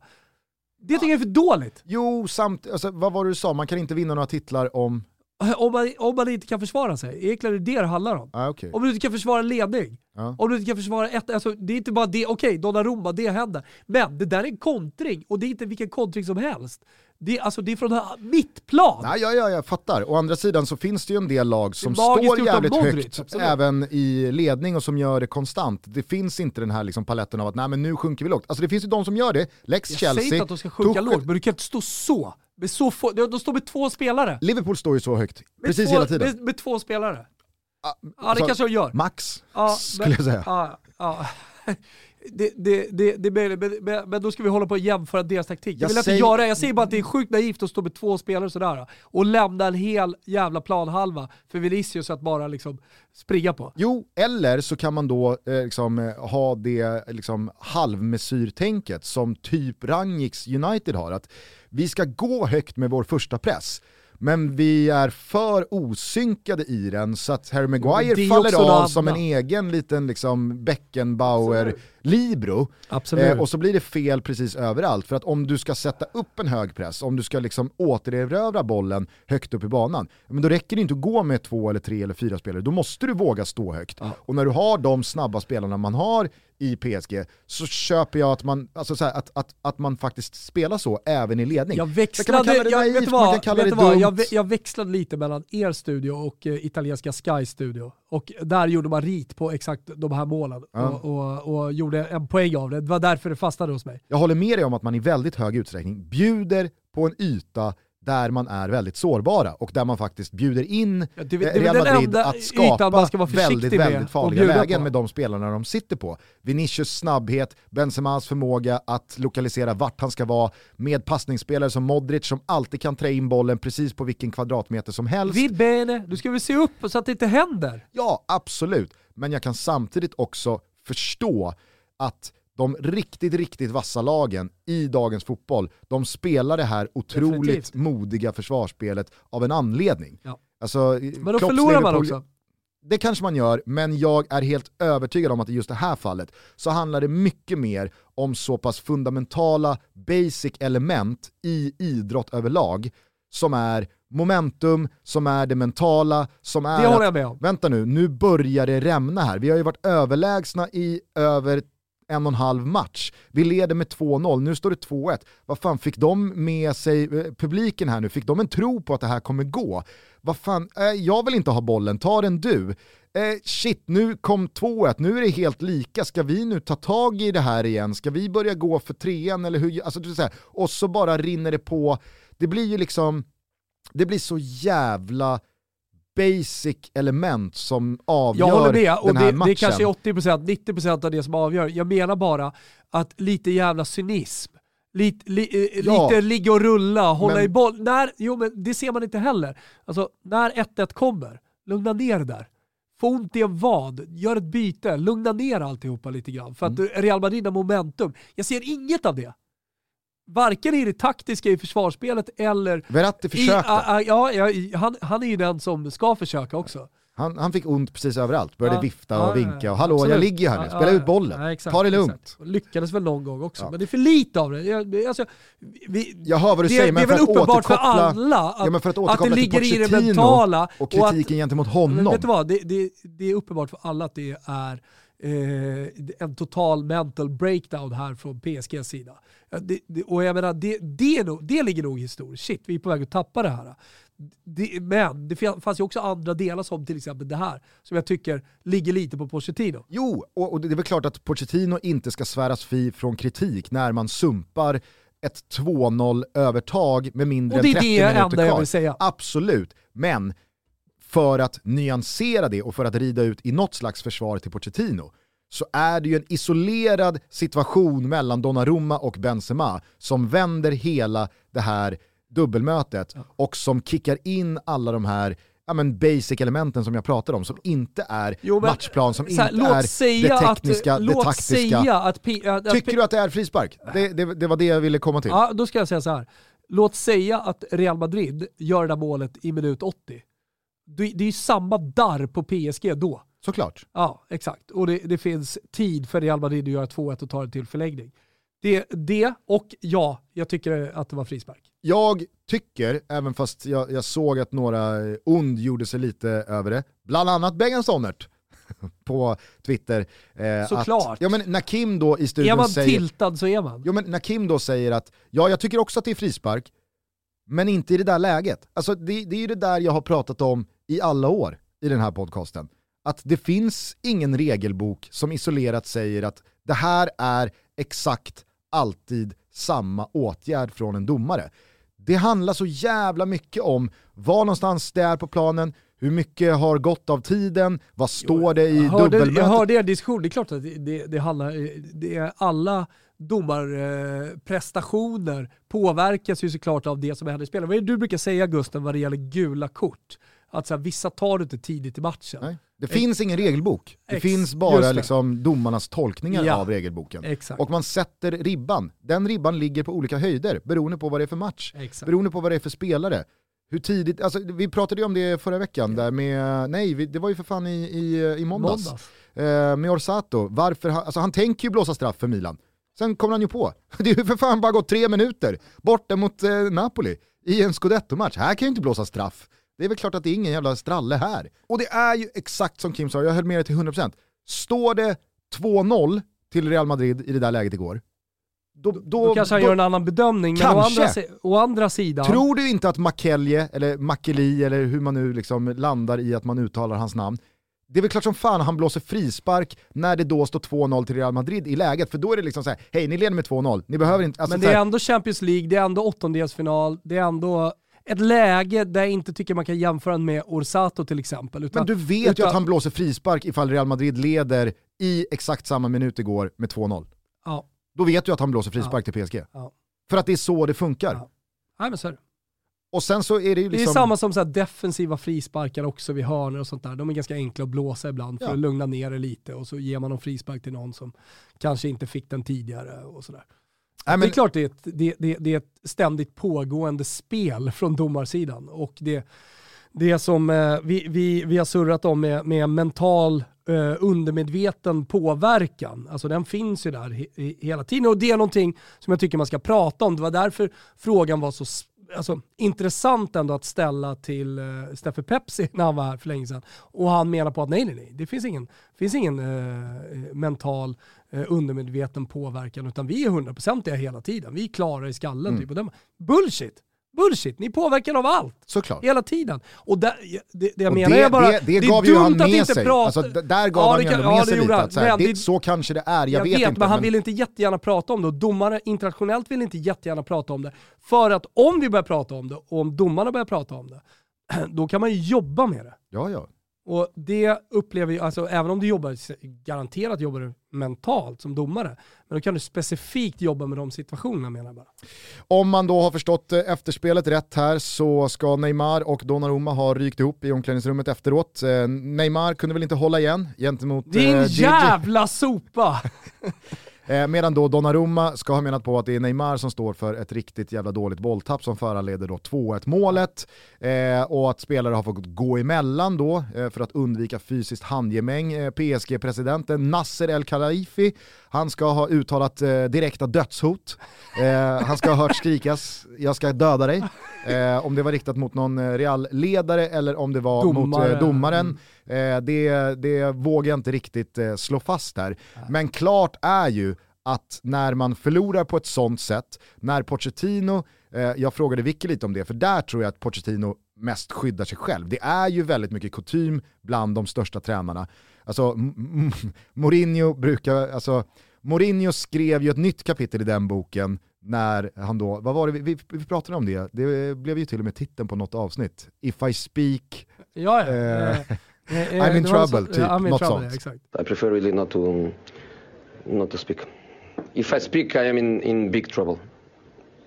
Det tycker jag är för dåligt. Jo, samt, alltså, vad var det du sa? Man kan inte vinna några titlar om... Om man, om man inte kan försvara sig. Egentligen är det det det handlar om. Ah, okay. Om du inte kan försvara ledning. Ah. Om du inte kan försvara ett... Alltså, det är inte bara det, okej, okay, Donnarumma, det händer. Men det där är en kontring, och det är inte vilken kontring som helst. Det, alltså, det är från mitt plan. Nej, ja, ja, jag fattar. Å andra sidan så finns det ju en del lag som står jävligt högt, absolut. även i ledning och som gör det konstant. Det finns inte den här liksom paletten av att nej men nu sjunker vi lågt. Alltså det finns ju de som gör det. Lex jag Chelsea. Jag säger inte att de ska sjunka lågt, men du kan inte stå så. Med så få, de står med två spelare. Liverpool står ju så högt, Med precis två, hela tiden. Med, med två spelare. Ah, Ja, det kanske de gör. Max, Ja, skulle men- jag säga. Ja, ja. Det, det, det, det, men, då ska vi hålla på och jämföra deras taktik. Jag Jag vill inte säger- göra Jag säger bara att det är sjukt naivt att stå med två spelare sådär och lämna en hel jävla planhalva för Vinicius att bara liksom springa på. Jo, eller så kan man då eh, liksom, eh, ha det liksom, halvmesyrtänket som typ Rangiks United har. Att vi ska gå högt med vår första press. Men vi är för osynkade i den så att Harry Maguire faller av som en egen liten liksom, Beckenbauer-libro. Absolut. Eh, och så blir det fel precis överallt. För att om du ska sätta upp en hög press, om du ska liksom återerövra bollen högt upp i banan, men då räcker det inte att gå med två eller tre eller fyra spelare. Då måste du våga stå högt. Och när du har de snabba spelarna man har i PSG så köper jag att man, alltså så här, att, att, att man faktiskt spelar så även i ledning. Jag växlade, jag, naivt, vet du man vad, kan kalla vet det du vad? dumt. Jag, vä- jag växlade lite mellan er studio och eh, italienska Sky studio. Och där gjorde man rit på exakt de här målen Ja. och, och, och gjorde en poäng av det. Det var därför det fastnade hos mig. Jag håller med dig om att man i väldigt hög utsträckning bjuder på en yta där man är väldigt sårbara och där man faktiskt bjuder in Ja, det- det eh, Real Madrid att skapa väldigt, väldigt farliga lägen på. med de spelarna de sitter på. Vinicius snabbhet, Benzemas förmåga att lokalisera vart han ska vara, med passningsspelare som Modric som alltid kan trä in bollen precis på vilken kvadratmeter som helst. Vid bene, du ska väl se upp så att det inte händer. Ja, absolut. Men jag kan samtidigt också förstå att de riktigt, riktigt vassa lagen i dagens fotboll, de spelar det här otroligt Definitivt. modiga försvarsspelet av en anledning. Ja. Alltså, Men då förlorar man också. Det kanske man gör, men jag är helt övertygad om att i just det här fallet så handlar det mycket mer om så pass fundamentala basic element i idrott överlag som är momentum, som är det mentala, som är Det håller jag med om. vänta nu, nu börjar det rämna här. Vi har ju varit överlägsna i över en och en halv match. Vi leder med 2-0, nu står det 2-1. Vad fan, fick de med sig eh, publiken här nu? Fick de en tro på att det här kommer gå? Vad fan, eh, jag vill inte ha bollen, ta den du. Eh, shit, nu kom 2-1, nu är det helt lika. Ska vi nu ta tag i det här igen? Ska vi börja gå för trean eller hur? Alltså, du så här, och så bara rinner det på. Det blir ju liksom, det blir så jävla basic element som avgör Jag håller med, och den här det, matchen. det kanske är 80%, 90% av det som avgör. Jag menar bara att lite jävla cynism, lite, li, eh, Ja. lite ligga och rulla, hålla Men- i boll. När, jo men det ser man inte heller. Alltså när 1-1 kommer, lugna ner det där. Få ont i en vad, gör ett byte, lugna ner alltihopa lite grann. För att Mm. Real Madrid har momentum. Jag ser inget av det. Varken i det taktiska i försvarsspelet eller Verratti i, försökte. a, a, ja, han, han är ju den som ska försöka också. Han, han fick ont precis överallt, började Ja, vifta ja, och vinka ja, och hallå jag absolut. ligger ju här nu, spela ja, ut bollen, ja, exakt, ta det lugnt. exakt. Lyckades väl någon gång också, men det är för lite av det. Jag, alltså, vi, Jag hör vad du det, säger det men är för väl uppenbart för alla att, att, att det ligger i det mentala. och och att- kritiken gentemot honom. vet du vad, det, det, det är uppenbart för alla att det är eh, en total mental breakdown här från PSGs sida. Det, det, och jag menar, det, det, är nog, det ligger nog historiskt. Shit, vi är på väg att tappa det här. Det, men det fanns ju också andra delar som till exempel det här, som jag tycker ligger lite på Pochettino. Jo, och, och det är väl klart att Pochettino inte ska sväras fri från kritik när man sumpar ett 2-0 övertag med mindre Och det än är 30 det minuter enda jag kvar. vill säga. Absolut, men för att nyansera det och för att rida ut i något slags försvar till Pochettino så är det ju en isolerad situation mellan Donnarumma och Benzema som vänder hela det här dubbelmötet och som kickar in alla de här ja, men basic elementen som jag pratade om, som inte är Jo, men, matchplan, som här, inte är säga det tekniska, att, det låt taktiska. Säga att, P- att, att Tycker du att det är frispark? Det, det, det var det jag ville komma till. Ja, då ska jag säga så här. Låt säga att Real Madrid gör det där målet i minut 80. Det det är ju samma darr på PSG då. Såklart. Ja, exakt. Och det, det finns tid för Real Madrid att göra 2-1 och ta det till förlängning. Det, det och ja, jag tycker att det var frispark. Jag tycker, även fast jag, jag såg att några ond gjorde sig lite över det, bland annat Bengan Sonnert på Twitter. Eh, Såklart. Att, ja, men när Kim då i Är studion man säger... tiltad så är man. Jo, men när Kim då säger att ja, jag tycker också att det är frispark, men inte i det där läget. Alltså, det, det är ju det där jag har pratat om i alla år i den här podcasten. Att det finns ingen regelbok som isolerat säger att det här är exakt alltid samma åtgärd från en domare. Det handlar så jävla mycket om var någonstans det är på planen, hur mycket har gått av tiden, vad står det i jag hörde, dubbelmötet? Jag hörde er diskussion, det är klart att det, det, det handlar, det är alla domarprestationer påverkas ju såklart av det som händer i spelet. Vad är det du brukar säga Gusten vad det gäller gula kort? Att så här, vissa tar du inte tidigt i matchen. Nej. Det finns ingen regelbok. Det Ex- finns bara det. liksom domarnas tolkningar Ja. av regelboken. Exakt. Och man sätter ribban. Den ribban ligger på olika höjder beroende på vad det är för match. Exakt. Beroende på vad det är för spelare. Hur tidigt, alltså, vi pratade ju om det förra veckan, där med, nej vi, det var ju för fan i, i, i måndags. Måndags. Eh, med Orsato, varför han, alltså, han tänker ju blåsa straff för Milan. Sen kommer han ju på, det är ju för fan bara gått tre minuter borta mot eh, Napoli i en scudetto-match. Här kan ju inte blåsa straff. Det är väl klart att det är ingen jävla stralle här. Och det är ju exakt som Kim sa, jag höll med dig till 100%. Står det 2-0 till Real Madrid i det där läget igår, då, då, Då kanske han då- gör en annan bedömning, men å Kanske. andra, å andra sidan... Tror du inte att Makelje, eller Makeli, eller hur man nu liksom landar i att man uttalar hans namn, det är väl klart som fan han blåser frispark när det då står 2-0 till Real Madrid i läget, för då är det liksom så här: hej ni leder med 2-0, ni behöver inte... Alltså men det är ändå Champions League, det är ändå åttondelsfinal, det är ändå ett läge där jag inte tycker man kan jämföra med Orsato till exempel. Utan, men du vet ju utan- att han blåser frispark ifall Real Madrid leder i exakt samma minut igår med 2-0. Ja, Då vet du att han blåser frispark till PSG. Ja. För att det är så det funkar. Ja. nej, men så är det. Och sen så är det ju Det är liksom... samma som så defensiva frisparkar också vid hörnor och sånt där. De är ganska enkla att blåsa ibland för Ja. att lugna ner det lite och så ger man en frispark till någon som kanske inte fick den tidigare och sådär. Nej, Det men, är klart det är, ett, det, det, det är ett ständigt pågående spel från domarsidan och det, det som eh, vi, vi, vi har surrat om med, med mental eh, undermedveten påverkan, alltså den finns ju där he, he, hela tiden och det är någonting som jag tycker man ska prata om. Det var därför frågan var så Alltså, intressant ändå att ställa till eh, Steffe Pepsi när han var här för länge sedan. Och han menar på att nej, nej, nej, det finns ingen, finns ingen eh, mental eh, undermedveten påverkan utan vi är hundraprocentiga hela tiden. Vi är klara i skallen. Mm. Typ. Och de, bullshit! Bullshit! Ni är påverkade av allt. såklart. Hela tiden. Och där, det, det jag Och menar det, är bara, det, det är gav ju dumt han att inte sig. prata- Alltså, där gav Ja, han det ju ändå ja, med det sig lite att så här, Men det, det- så kanske det är, jag, jag vet, vet, inte. men han vill inte jättegärna prata om det och domare internationellt vill inte jättegärna prata om det. För att om vi börjar prata om det och om domarna börjar prata om det, då kan man ju jobba med det. Ja, ja. Och det upplever jag, alltså även om du jobbar, garanterat jobbar du mentalt som domare, men då kan du specifikt jobba med de situationerna menar jag bara. Om man då har förstått eh, efterspelet rätt här så ska Neymar och Donnarumma ha rykt ihop i omklädningsrummet efteråt. Eh, Neymar kunde väl inte hålla igen gentemot Din eh, Gigi. jävla sopa! Eh, medan då Donnarumma ska ha menat på att det är Neymar som står för ett riktigt jävla dåligt bolltapp som föranleder då 2-1 målet. Eh, och att spelare har fått gå emellan då eh, för att undvika fysiskt handgemäng. Eh, PSG-presidenten Nasser El Khelaifi, han ska ha uttalat eh, direkta dödshot. Eh, han ska ha hört skrikas “jag ska döda dig”. Eh, om det var riktat mot någon eh, Real-ledare eller om det var mot Domare. eh, domaren. Eh, det, det vågar jag inte riktigt slå fast här. Men klart är ju att när man förlorar på ett sånt sätt, när Pochettino, jag frågade Vicky lite om det, för där tror jag att Pochettino mest skyddar sig själv. Det är ju väldigt mycket kutym bland de största tränarna. Alltså, Mourinho brukar, alltså, Mourinho skrev ju ett nytt kapitel i den boken när han då, vad var det, vi, vi, vi pratade om det, det blev ju till och med titeln på något avsnitt. If I speak, Ja, ja. Eh, Eh, eh, I'm in trouble, så- typ, I'm in något trouble, sånt. ja, exakt. I prefer really not to not to speak. If I speak, I am in, in big trouble.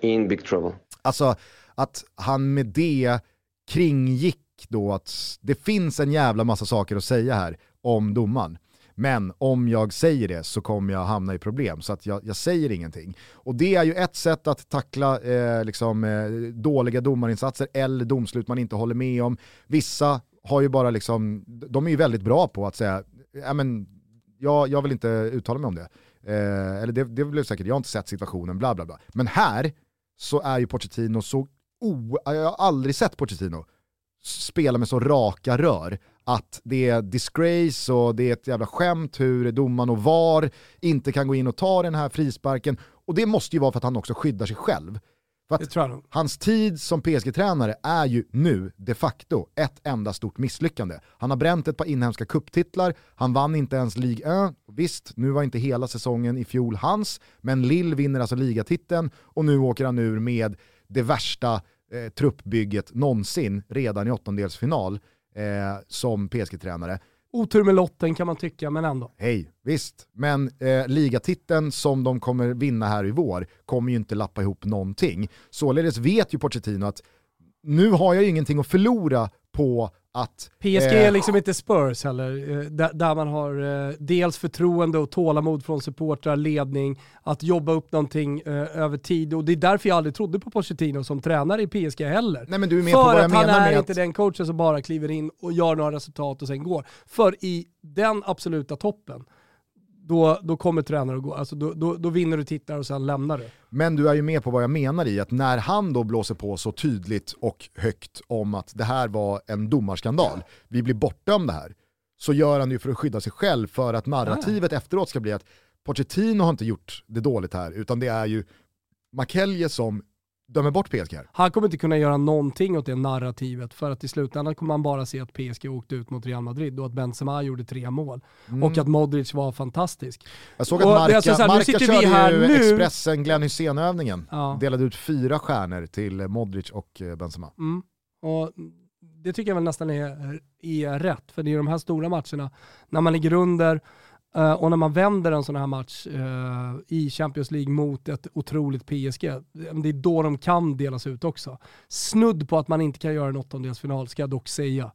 In big trouble. Alltså att han med det kringgick då att det finns en jävla massa saker att säga här om domaren. Men om jag säger det så kommer jag hamna i problem, så att jag, jag säger ingenting. Och det är ju ett sätt att tackla eh, liksom, eh, dåliga domarinsatser eller domslut man inte håller med om. Vissa har ju bara liksom, de är ju väldigt bra på att säga, ja men jag, jag vill inte uttala mig om det. Eh, eller det, det blev säkert, jag har inte sett situationen, bla bla bla. Men här så är ju Pochettino så, o, jag har aldrig sett Pochettino spela med så raka rör att det är disgrace och det är ett jävla skämt hur domaren och VAR inte kan gå in och ta den här frisparken. Och det måste ju vara för att han också skyddar sig själv. För att. Hans tid som PSG-tränare är ju nu de facto ett enda stort misslyckande. Han har bränt ett par inhemska kupptitlar, han vann inte ens Ligue 1. Visst, nu var inte hela säsongen i fjol hans, men Lille vinner alltså ligatiteln och nu åker han ur med det värsta eh, truppbygget någonsin redan i åttondelsfinal eh, som PSG-tränare. Otur med lotten kan man tycka, men ändå. Hej, visst. Men eh, ligatiteln som de kommer vinna här i vår kommer ju inte lappa ihop någonting. Således vet ju Pochettino att nu har jag ju ingenting att förlora på att... PSG eh, är liksom inte Spurs heller, eh, där, man har eh, dels förtroende och tålamod från supportrar, ledning, att jobba upp någonting över tid. Och det är därför jag aldrig trodde på Pochettino som tränare i PSG heller. Nej, men du är med För på vad jag att han menar är med inte att... den coachen som bara kliver in och gör några resultat och sen går. För i den absoluta toppen, då, då kommer tränare att gå. Alltså då, då, då vinner du titlar och sen lämnar du. Men du är ju med på vad jag menar i att när han då blåser på så tydligt och högt om att det här var en domarskandal, vi blir bortdömda här, så gör han det ju för att skydda sig själv för att narrativet efteråt ska bli att Pochettino har inte gjort det dåligt här, utan det är ju Makelje som dömer bort PSG här. Han kommer inte kunna göra någonting åt det narrativet för att i slutändan kommer man bara se att PSG åkte ut mot Real Madrid och att Benzema gjorde tre mål. Mm. Och att Modric var fantastisk. Jag såg att är Marca, alltså så här, nu Marca sitter vi körde här ju nu. Expressen Glenn Hysén-övningen. Ja. Delade ut fyra stjärnor till Modric och eh, Benzema. Mm. Och det tycker jag väl nästan är, är rätt, för det är de här stora matcherna, när man ligger under eh, och när man vänder en sån här match eh, i Champions League mot ett otroligt PSG, det är då de kan delas ut också. Snudd på att man inte kan göra en åttondelsfinal ska jag dock säga.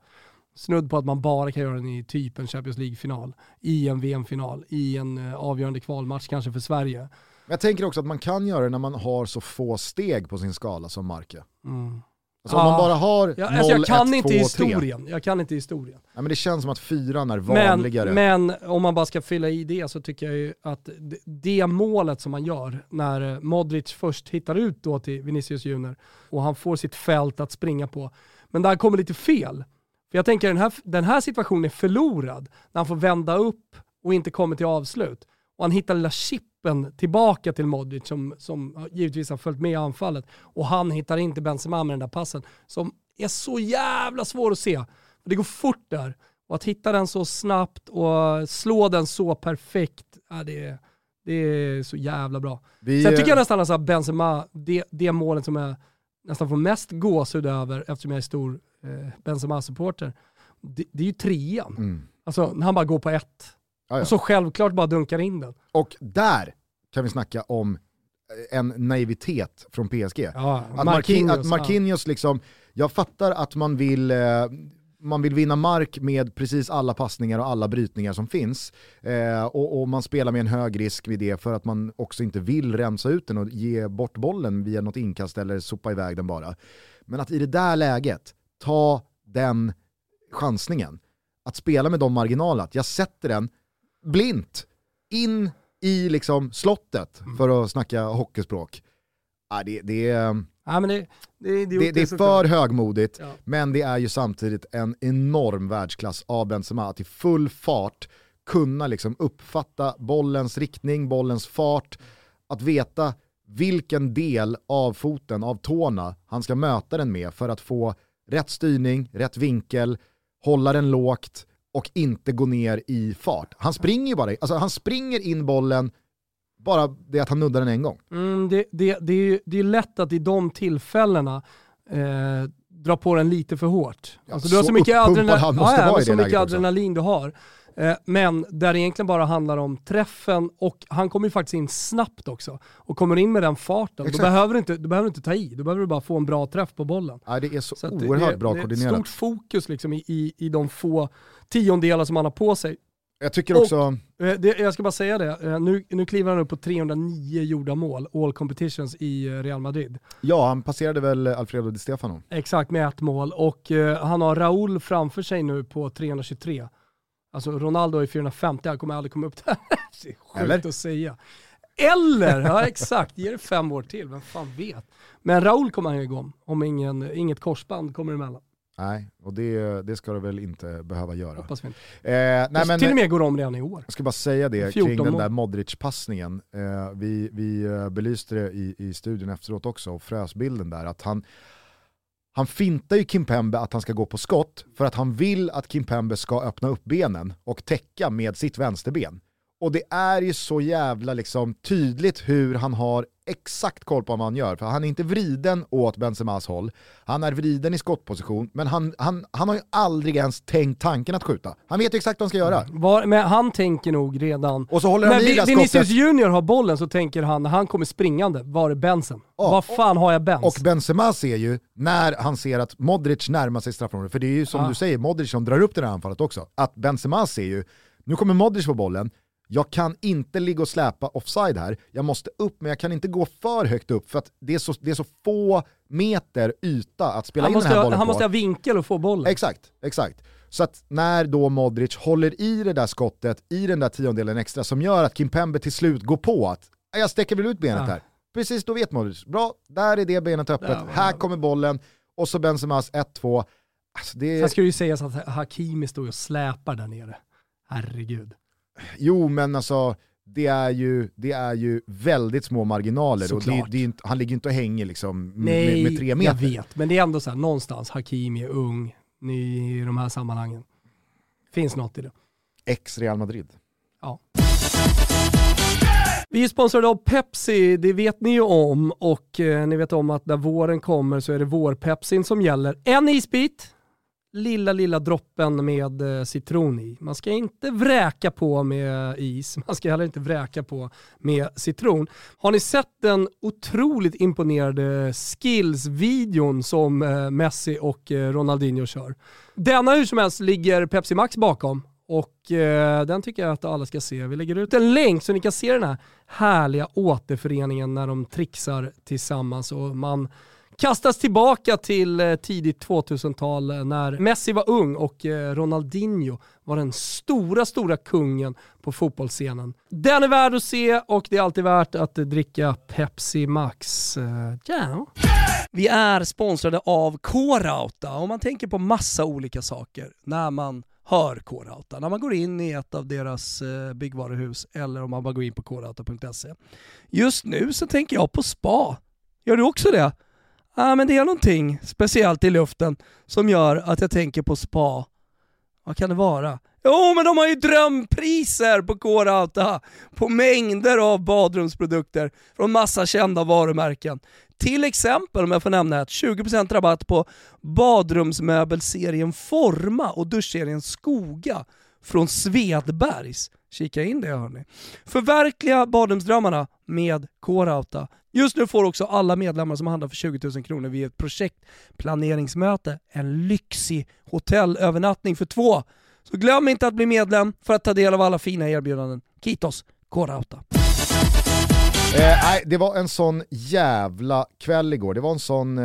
Snudd på att man bara kan göra den i typ en Champions League-final, i en VM-final, i en eh, avgörande kvalmatch kanske för Sverige. Men jag tänker också att man kan göra det när man har så få steg på sin skala som Marca. Mm. Alltså om man Ja. bara har Jag, 0, alltså jag kan 1, inte 2, 3. historien. Jag kan inte historien. Ja, men det känns som att fyran är Men, vanligare. men om man bara ska fylla i det så tycker jag ju att det, det målet som man gör när eh, Modric först hittar ut då till Vinicius Junior och han får sitt fält att springa på. Men där kommer lite fel. För jag tänker den här, den här situationen är förlorad när han får vända upp och inte kommer till avslut. Och han hittar lilla chippen tillbaka till Modric som, som givetvis har följt med i anfallet. Och han hittar inte Benzema med den där passen som är så jävla svår att se. Det går fort där. Och att hitta den så snabbt och slå den så perfekt, ja, det, är, det är så jävla bra. Vi, Sen tycker jag nästan att Benzema, det, det målet som jag nästan får mest gåshud över eftersom jag är stor eh, Benzema-supporter, det, det är ju trean. mm. Alltså när han bara går på ett. Ja, ja. Och så självklart bara dunkar in den. Och där kan vi snacka om eh, en naivitet från PSG. Ja, Att Marquinhos, att Marquinhos liksom, jag fattar att man vill, eh, man vill vinna mark med precis alla passningar och alla brytningar som finns. Eh, och, och man spelar med en hög risk vid det för att man också inte vill rensa ut den och ge bort bollen via något inkast eller sopa iväg den bara. Men att i det där läget ta den chansningen, att spela med de marginalerna, jag sätter den blint in i liksom slottet för att snacka hockeyspråk. Ja, det, det, är, Ja, men det, det, det, det, det är för högmodigt, Ja. men det är ju samtidigt en enorm världsklass av Benzema att i full fart kunna liksom uppfatta bollens riktning, bollens fart, att veta vilken del av foten, av tårna, han ska möta den med för att få rätt styrning, rätt vinkel, hålla den lågt och inte gå ner i fart. Han springer ju bara, alltså han springer in bollen, bara det att han nuddar den en gång. Mm, det, det, det, är, ju- det är lätt att i de tillfällena eh, dra på den lite för hårt. Ja, alltså, du har så så mycket, adrenalin, han måste ja, vara i så mycket adrenalin du har. Eh, men där det egentligen bara handlar om träffen och han kommer ju faktiskt in snabbt också. Och kommer in med den farten, då behöver, du inte, du behöver inte ta i. Du behöver bara få en bra träff på bollen. Ja, det är så, Så oerhört det, bra det är ett koordinerat. stort fokus liksom i, i, i de få tiondelar som han har på sig. Jag tycker Och- också, Eh, Det, jag ska bara säga det, Eh, nu, nu kliver han upp på 309 gjorda mål, all competitions i eh, Real Madrid. ja han passerade väl Alfredo Di Stefano. Exakt, med ett mål. Och eh, han har Raúl framför sig nu på 323. Alltså Ronaldo är 450, han kommer aldrig komma upp där. det är sjukt Eller? att säga. Eller, ja exakt, ge det fem år till, vem fan vet. Men Raúl kommer han ju igång, om ingen, inget korsband kommer emellan. Nej, och det, det ska det väl inte behöva göra. Hoppas vi inte. Eh, nej, men, till och med går om redan i år. Jag ska bara säga det 14 kring den där Modric-passningen. Eh, vi vi eh, belyste det i, i studion efteråt också och frös bilden där. Att han, han fintar ju Kimpembe att han ska gå på skott för att han vill att Kimpembe ska öppna upp benen och täcka med sitt vänsterben. Och det är ju så jävla liksom tydligt hur han har exakt koll på vad han gör. För han är inte vriden åt Benzemas håll, han är vriden i skottposition, men han, han, han har ju aldrig ens tänkt tanken att skjuta. Han vet ju exakt vad han ska göra. Var, men han tänker nog redan... Och så håller han När Vinicius. Junior har bollen så tänker han, när han kommer springande, var är Bensen? Vad fan har jag Bens? Och Benzema ser ju, när han ser att Modric närmar sig straffområdet, för det är ju som Ja. du säger, Modric som drar upp det här anfallet också, att Benzema ser ju, nu kommer Modric på bollen, jag kan inte ligga och släpa offside här, jag måste upp men jag kan inte gå för högt upp för att det är så, det är så få meter yta att spela han in den här ha, bollen han på. måste ha vinkel och få bollen. Exakt, exakt. Så att när då Modric håller i det där skottet, i den där tiondelen extra, som gör att Kimpembe till slut går på att "Ja, jag sträcker väl ut benet Ja. här. Precis, då vet Modric. Bra, där är det benet öppet, var här kommer bollen, och så Benzemas 1-2. Alltså det Sen ska det ju sägas att Hakimi står och släpar där nere. Herregud. Jo men alltså, det är ju, det är ju väldigt små marginaler och det, det han ligger inte och hänger liksom Nej, med, med tre meter. jag vet. Men det är ändå så här, någonstans, Hakimi är ung, ny i de här sammanhangen. Finns något i det. Ex Real Madrid. Vi är sponsrade av Pepsi, det vet ni ju om och eh, ni vet om att när våren kommer så är det vårpepsin som gäller. En isbit, lilla lilla droppen med eh, citron i. Man ska inte vräka på med is, man ska heller inte vräka på med citron. Har ni sett den otroligt imponerade skills-videon som eh, Messi och eh, Ronaldinho kör? Denna hur som helst ligger Pepsi Max bakom och eh, den tycker jag att alla ska se. Vi lägger ut en länk så ni kan se den här härliga återföreningen när de trixar tillsammans och man kastas tillbaka till eh, tidigt 2000-tal eh, när Messi var ung och eh, Ronaldinho var den stora, stora kungen på fotbollsscenen. Den är värd att se och det är alltid värt att dricka Pepsi Max. Yeah. Vi är sponsrade av K-Rauta och man tänker på massa olika saker när man hör K-Rauta. När man går in i ett av deras byggvaruhus eller om man bara går in på krauta.se. Just nu så tänker jag på spa. Gör du också det? Ja, men det är någonting speciellt i luften som gör att jag tänker på spa. Vad kan det vara? Jo, men de har ju drömpriser på K-Rauta på mängder av badrumsprodukter från massa kända varumärken. Till exempel, om jag får nämna ett, 20% rabatt på badrumsmöbelserien Forma och duschserien Skoga från Svedbergs. Kika in det hörni. Förverkliga badrumsdrömmarna med K-Rauta. Just nu får också alla medlemmar som handlar för 20 000 kronor vid ett projektplaneringsmöte en lyxig hotellövernattning för två. Så glöm inte att bli medlem för att ta del av alla fina erbjudanden. Kitos, K-Rauta. Eh, nej, det var en sån jävla kväll igår. Det var en sån, eh,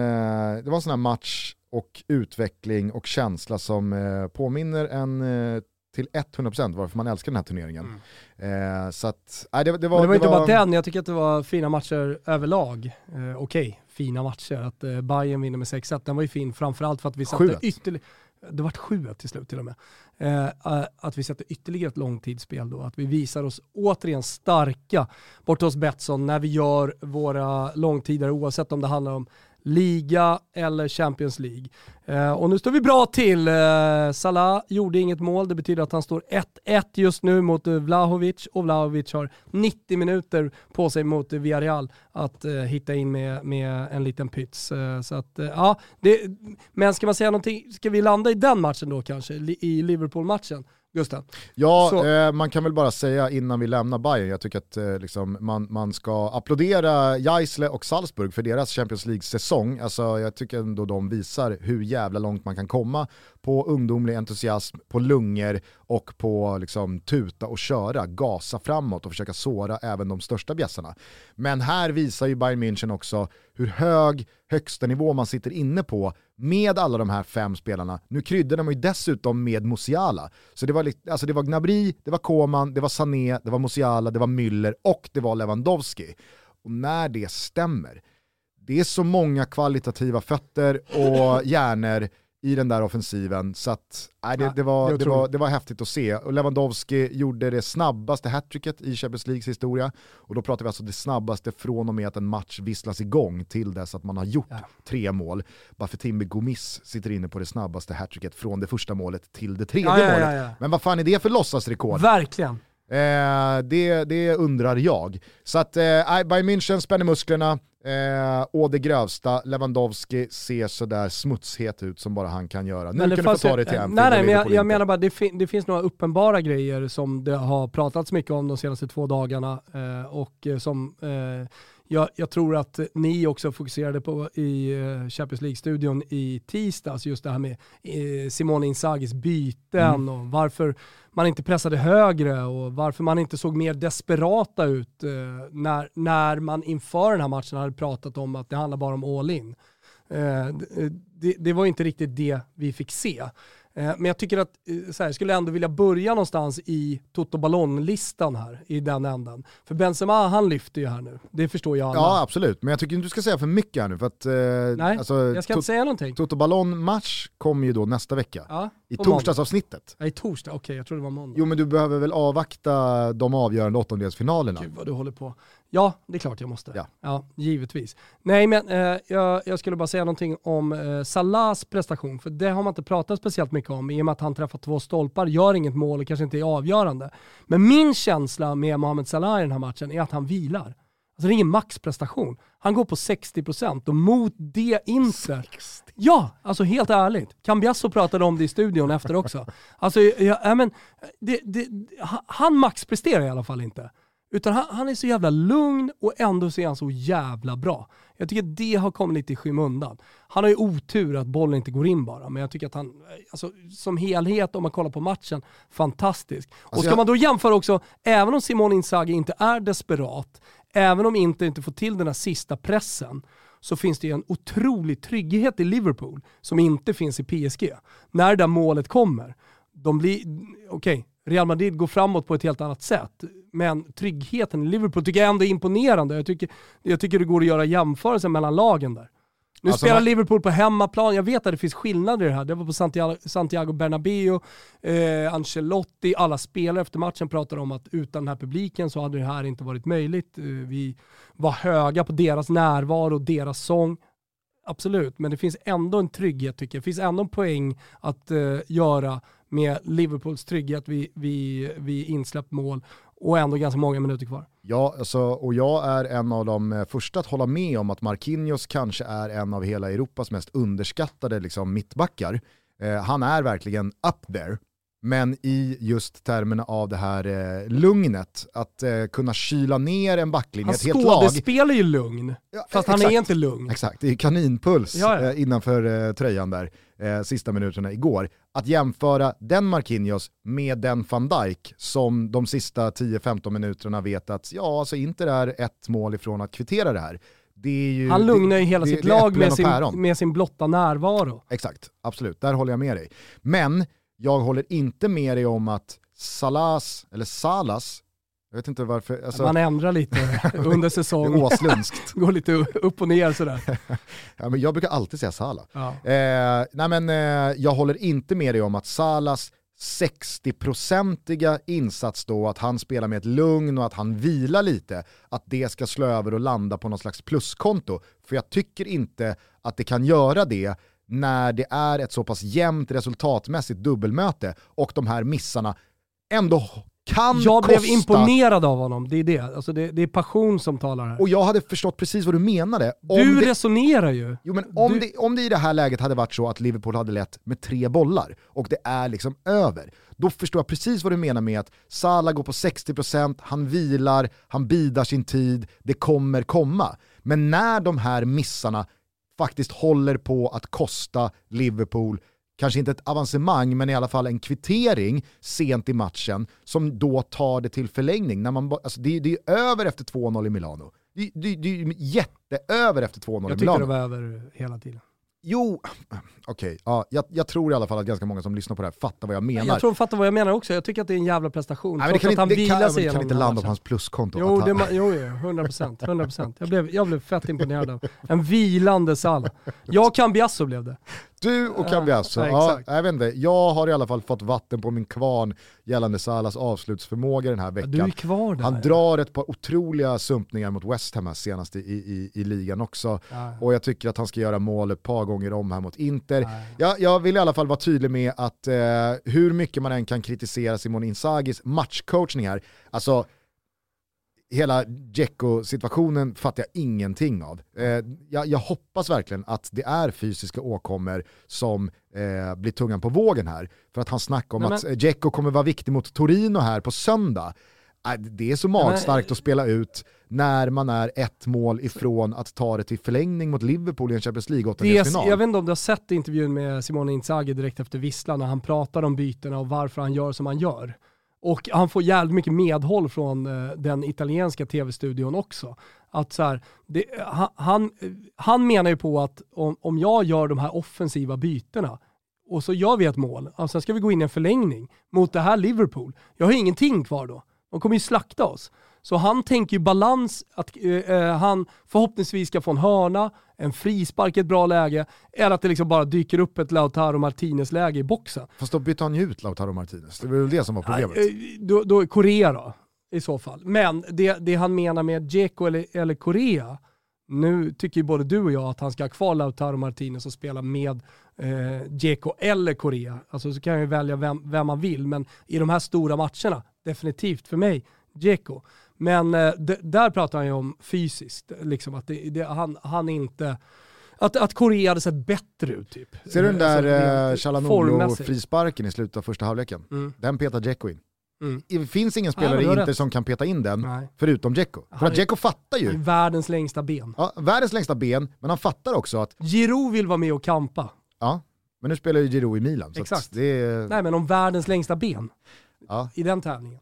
det var en sån här match och utveckling och känsla som eh, påminner en eh, till 100% varför man älskar den här turneringen. Eh, så att, nej, det, det var... Men det var inte bara den, jag tycker att det var fina matcher överlag. Eh, Okej, fina matcher. Att eh, Bayern vinner med 6-1, den var ju fin framförallt för att vi satte 7-1. ytterligare... Det var 7 till slut till och med. Eh, eh, att vi sätter ytterligare ett långtidsspel då. Att vi visar oss återigen starka borta hos Betsson när vi gör våra långtidare oavsett om det handlar om liga eller Champions League. Eh, och nu står vi bra till. Eh, Salah gjorde inget mål, det betyder att han står 1-1 just nu mot eh, Vlahovic och Vlahovic har 90 minuter på sig mot eh, Villarreal att eh, hitta in med, med en liten pyts. Eh, så att, eh, ja, det, men ska man säga någonting, ska vi landa i den matchen då kanske, i Liverpool-matchen? Gustav? Ja, eh, man kan väl bara säga innan vi lämnar Bayern, jag tycker att eh, liksom, man, man ska applådera Geisle och Salzburg för deras Champions League-säsong. Alltså, jag tycker ändå de visar hur jävla långt man kan komma på ungdomlig entusiasm, på lungor och på liksom, tuta och köra, gasa framåt och försöka såra även de största bjässarna. Men här visar ju Bayern München också hur hög högsta nivå man sitter inne på med alla de här fem spelarna. Nu kryddade man ju dessutom med Musiala. Så det var, alltså det var Gnabry, det var Koman, det var Sané, det var Musiala, det var Müller och det var Lewandowski. Och när det stämmer, det är så många kvalitativa fötter och hjärnor i den där offensiven så att nej, det, det, var, det var, det var häftigt att se. Och Lewandowski gjorde det snabbaste hattricket i Champions Leagues historia. Och då pratar vi alltså det snabbaste från och med att en match visslas igång till dess att man har gjort Ja. tre mål. Bafetimbi Gomis sitter inne på det snabbaste hattricket från det första målet till det tredje Ja, ja, målet. Men vad fan är det för låtsasrekord? Verkligen. Eh, det, det undrar jag. Så att eh, Bayern München spänner musklerna, Eh, och det grövsta, Lewandowski ser sådär smutshet ut som bara han kan göra. Nu kan du få ta det till Anfield. Nej, nej men jag, jag menar bara, det, fin det, finns några uppenbara grejer som det har pratats mycket om de senaste två dagarna eh, och eh, som eh, jag, jag, tror att ni också fokuserade på i eh, Champions League-studion i tisdags, just det här med eh, Simone Inzagis byten mm. och varför man inte pressade högre och varför man inte såg mer desperata ut eh, när, när man inför den här matchen hade pratat om att det handlar bara om all in. det, det var inte riktigt det vi fick se. Eh, men jag tycker att eh, så här, jag skulle ändå vilja börja någonstans i Toto Ballon-listan här, i den änden. För Benzema, han lyfter ju här nu. Det förstår jag alla. Ja, absolut. Men jag tycker inte du ska säga för mycket här nu. För att, eh, Nej, alltså, jag ska inte säga någonting. Toto Ballon-match kommer ju då nästa vecka. Ja, I torsdagsavsnittet. Ja, i torsdag, okej, okay, jag tror det var måndag. Jo, men du behöver väl avvakta de avgörande åttondelsfinalerna. Gud vad du håller på. Ja, det är klart jag måste. Ja, ja givetvis. Nej, men eh, jag, jag, skulle bara säga någonting om eh, Salahs prestation, för det har man inte pratat speciellt mycket om i och med att han träffar två stolpar, gör inget mål och kanske inte är avgörande. Men min känsla med Mohamed Salah i den här matchen är att han vilar. Alltså det är ingen maxprestation. Han går på 60% och mot det Inter. 60. Ja, alltså helt ärligt. Cambiasso pratade om det i studion efter också. Alltså, ja, men, det, det, han maxpresterar i alla fall inte. Utan han, han, är så jävla lugn och ändå så är han så jävla bra. Jag tycker att det har kommit lite i skymundan. Han har ju otur att bollen inte går in bara, men jag tycker att han, alltså, som helhet om man kollar på matchen, fantastisk. Alltså och ska jag... man då jämföra också, även om Simon Inzaghi inte är desperat, även om Inter inte får till den här sista pressen, så finns det ju en otrolig trygghet i Liverpool som inte finns i PSG. När det där målet kommer, de blir, okej, okay, Real Madrid går framåt på ett helt annat sätt. Men tryggheten i Liverpool tycker jag ändå är imponerande. Jag tycker, jag tycker det går att göra jämförelser mellan lagen där. Nu alltså, spelar Liverpool på hemmaplan, jag vet att det finns skillnader i det här. Det var på Santiago, Santiago Bernabéu, eh, Ancelotti, alla spelare efter matchen pratade om att utan den här publiken så hade det här inte varit möjligt. Eh, vi var höga på deras närvaro, deras sång. Absolut, men det finns ändå en trygghet tycker jag. Det finns ändå en poäng att eh, göra med Liverpools trygghet vid, vid, vid insläppt mål och ändå ganska många minuter kvar. Ja, alltså, och jag är en av de eh, första att hålla med om att Marquinhos kanske är en av hela Europas mest underskattade liksom, mittbackar. Eh, han är verkligen up there. Men i just termerna av det här eh, lugnet, att eh, kunna kyla ner en backlinje, ett helt lag. Han skådespelar ju lugn, ja, fast exakt, han är inte lugn. Exakt, det är kaninpuls ja, ja. Eh, innanför eh, tröjan där, eh, sista minuterna igår. Att jämföra den Marquinhos med den van Dijk som de sista 10-15 minuterna vet att ja, alltså Inter är ett mål ifrån att kvittera det här. Ju, han lugnar ju hela det, sitt det lag med sin, med sin blotta närvaro. Exakt, absolut, där håller jag med dig. Men jag håller inte med dig om att Salas, eller Salas, jag vet inte varför. Alltså, man ändrar lite under säsong. Åslundskt. Går lite upp och ner sådär. ja, men jag brukar alltid säga Salah. Ja. Eh, nej, men, eh, jag håller inte med dig om att Salas 60-procentiga insats då, att han spelar med ett lugn och att han vilar lite, att det ska slå över och landa på någon slags pluskonto. För jag tycker inte att det kan göra det när det är ett så pass jämnt resultatmässigt dubbelmöte och de här missarna ändå kan Jag kosta... blev imponerad av honom, det är det. Alltså det, det är passion som talar här. Och jag hade förstått precis vad du menade. Om du det... resonerar ju. Jo men om, du... det, om det i det här läget hade varit så att Liverpool hade lett med tre bollar och det är liksom över, då förstår jag precis vad du menar med att Salah går på 60%, han vilar, han bidar sin tid, det kommer komma. Men när de här missarna faktiskt håller på att kosta Liverpool kanske inte ett avancemang, men i alla fall en kvittering sent i matchen som då tar det till förlängning. När man, alltså det, det är över efter 2-0 i Milano. Det, det, det är jätteöver efter 2-0 i Milano. Jag tycker det var över hela tiden. Jo, okej. Okay, ja, jag, jag, tror i alla fall att ganska många som lyssnar på det här fattar vad jag menar. Jag tror de fattar vad jag menar också. Jag tycker att det är en jävla prestation. Nej, men det kan, inte, det kan, det kan inte landa på hans pluskonto. Jo, det, jo, jo 100%. 100%. Jag, blev, jag blev fett imponerad av en vilande Salah. Jag kan Biasso blev det. Du och Cambiasso, Ja, ja, jag vet inte. Jag har i alla fall fått vatten på min kvarn gällande Salas avslutsförmåga den här Ja, veckan. du är kvar där. Han drar ett par otroliga sumpningar mot West Ham här senast i, i, i ligan också. Och jag tycker att han ska göra mål ett par gånger om här mot Inter. Jag, jag vill i alla fall vara tydlig med att eh, hur mycket man än kan kritisera Simon Inzagis matchcoachning här, alltså hela Dzeko-situationen fattar jag ingenting av. Eh, jag, jag hoppas verkligen att det är fysiska åkommor som eh, blir tungan på vågen här. För att han snackar om Nej, att men- eh, Dzeko kommer vara viktig mot Torino här på söndag. Eh, det är så magstarkt att spela ut när man är ett mål ifrån att ta det till förlängning mot Liverpool i en Champions League-åttondelsfinal. jag vet inte om du har sett intervjun med Simone Inzaghi direkt efter Vissla när han pratar om bytena och varför han gör som han gör. Och han får jävligt mycket medhåll från eh, den italienska tv-studion också. Att så här, det, eh, han, han, han menar ju på att om, om jag gör de här offensiva bytena och så gör vi ett mål, och sen ska vi gå in i en förlängning mot det här Liverpool. Jag har ingenting kvar då. De kommer ju slakta oss. Så han tänker ju balans, att eh, eh, han förhoppningsvis ska få en hörna, en frispark i ett bra läge, eller att det liksom bara dyker upp ett Lautaro Martinez-läge i boxen. Fast då bytte han ju ut Lautaro Martinez, det var väl det som var problemet. Eh, Då, då Korea då, i så fall. Men det, det han menar med Dzeko eller, eller Korea, nu tycker ju både du och jag att han ska ha kvar Lautaro Martinez och spela med eh, Dzeko eller Korea. Alltså så kan jag ju välja vem, vem man vill, men i de här stora matcherna, definitivt för mig, Dzeko. Men eh, d- där pratar han ju om fysiskt, liksom att det, det, han, han inte... Att, att Korea hade sett bättre ut typ. Ser du den där Alltså, eh. Chalanoglu-frisparken i slutet av första halvleken? Mm. Den petar Dzeko in. Mm. Det finns ingen spelare du har inte rätt. som kan peta in den, Nej. förutom Dzeko. För att Dzeko fattar Det ju, Världens längsta ben. ja, världens längsta ben, men han fattar också att, Giroud vill vara med och kampa. ja, men nu spelar ju Giroud i Milan. Exakt. Det är, Nej men om världens längsta ben ja, i den tävlingen.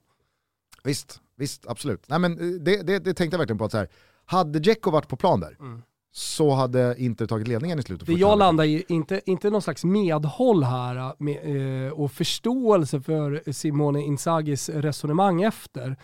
visst, visst, absolut. Nej, men eh, det, det, det tänkte jag verkligen på att så här, hade Dzeko varit på plan där, Mm. så hade inte tagit ledningen i slutet. Det jag landar i, inte, inte någon slags medhåll här äh, med, eh, och förståelse för Simone Inzagis resonemang efter.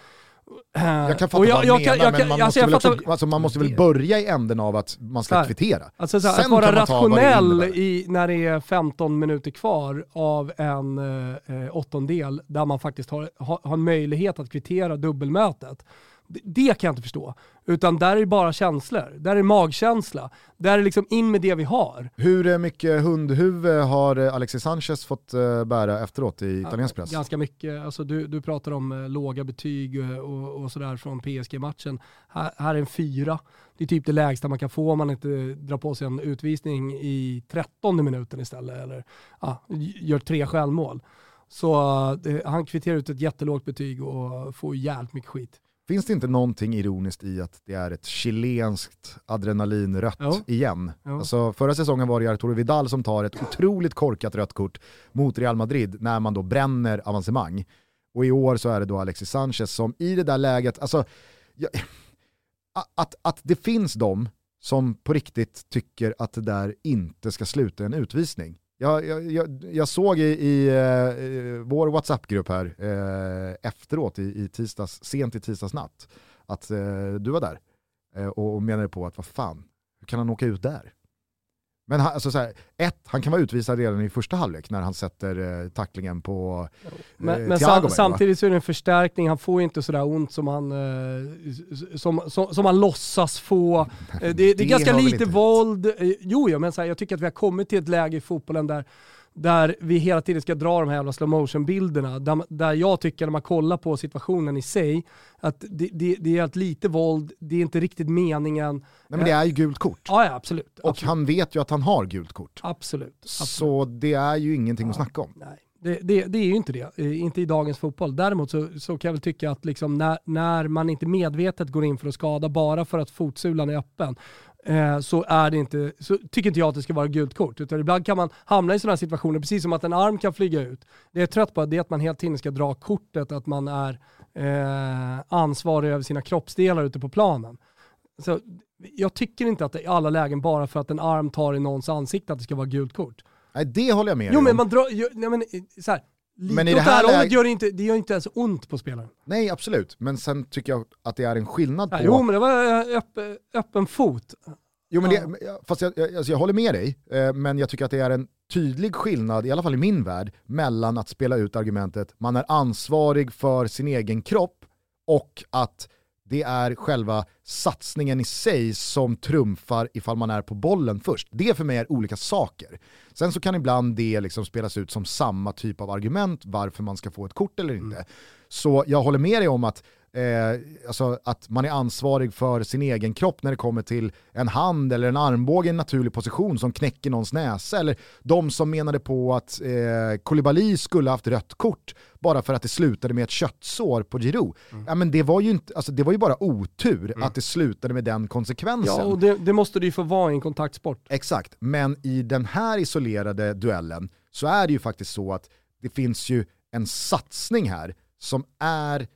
Jag kan fatta Och vad han menar, men man, alltså, måste jag väl fattar- också, alltså, man måste väl börja i änden av att man ska här. kvittera. Alltså så här, Sen att vara rationell i, när det är 15 minuter kvar av en eh, eh, åttondel där man faktiskt har, har, har en möjlighet att kvittera dubbelmötet. Det, kan jag inte förstå. Utan där är det bara känslor. Där är det magkänsla. Där är det liksom in med det vi har. Hur eh, mycket hundhuvud har eh, Alexis Sanchez fått eh, bära efteråt i italiensk press? Ganska mycket. Alltså du, du pratar om låga betyg och, och sådär från PSG-matchen. Här, här är en fyra. Det är typ det lägsta man kan få om man inte drar på sig en utvisning i 13 minuten istället. Eller ja, gör tre självmål. Så han kvitterar ut ett jättelågt betyg och får jävligt mycket skit. Finns det inte någonting ironiskt i att det är ett chilenskt adrenalinrött Jo. igen? Jo. Alltså, förra säsongen var det Arturo Vidal som tar ett otroligt korkat rött kort mot Real Madrid när man då bränner avancemang. Och i år så är det då Alexis Sanchez som i det där läget, alltså, jag, att, att det finns de som på riktigt tycker att det där inte ska sluta en utvisning. Jag, jag, jag, jag såg i, i i vår WhatsApp-grupp här eh, efteråt i, i tisdags, sent i tisdags natt att eh, du var där eh, och, och menade på att vad fan, hur kan han åka ut där? Men han, alltså så här, ett, han kan vara utvisad redan i första halvlek när han sätter eh, tacklingen på Men, eh, men Thiago, sam, samtidigt så är det en förstärkning, han får inte sådär ont som han, eh, som, som, som han låtsas få. Eh, det, det är Det ganska lite våld. Eh, Jo, jo men så här, jag tycker att vi har kommit till ett läge i fotbollen där, där vi hela tiden ska dra de här jävla slow motion bilderna där, där jag tycker när man kollar på situationen i sig, att det, det, det är att lite våld, det är inte riktigt meningen. Nej men det är ju gult kort. Ja, ja absolut. Och absolut. han vet ju att han har gult kort. absolut. absolut. Så det är ju ingenting att snacka om. Nej, det, det, det är ju inte det. Eh, inte i dagens fotboll. Däremot så, så kan jag väl tycka att liksom när, när man inte medvetet går in för att skada bara för att fotsulan är öppen, eh, så, är det inte, så tycker inte jag att det ska vara gult kort. Utan ibland kan man hamna i sådana här situationer, precis som att en arm kan flyga ut. Det jag är trött på det är att man hela tiden ska dra kortet att man är eh, ansvarig över sina kroppsdelar ute på planen. Så, jag tycker inte att det i alla lägen bara för att en arm tar i någons ansikte att det ska vara gult kort. Nej det håller jag med Jo men man drar, ju- nej, men, eh, så här, Men i det här hållet läget- gör det inte, det gör inte ens ont på spelaren. Nej absolut, men sen tycker jag att det är en skillnad på... Ja, jo men det var eh, öpp, öppen fot. Jo, men det, fast jag, jag, alltså jag håller med dig, eh, men jag tycker att det är en tydlig skillnad, i alla fall i min värld, mellan att spela ut argumentet man är ansvarig för sin egen kropp och att det är själva satsningen i sig som trumfar ifall man är på bollen först. Det för mig är olika saker. Sen så kan ibland det liksom spelas ut som samma typ av argument varför man ska få ett kort eller inte. Mm. Så jag håller med dig om att eh, alltså att man är ansvarig för sin egen kropp när det kommer till en hand eller en armbåge i en naturlig position som knäcker någons näsa. Eller de som menade på att eh, Koulibaly skulle haft rött kort bara för att det slutade med ett köttsår på Giroud. Mm. Ja, men det, var ju inte, alltså, det var ju bara otur mm. att det slutade med den konsekvensen. Ja, och det, det måste det ju få vara i en kontaktsport. Exakt, men i den här isolerade duellen så är det ju faktiskt så att det finns ju en satsning här som är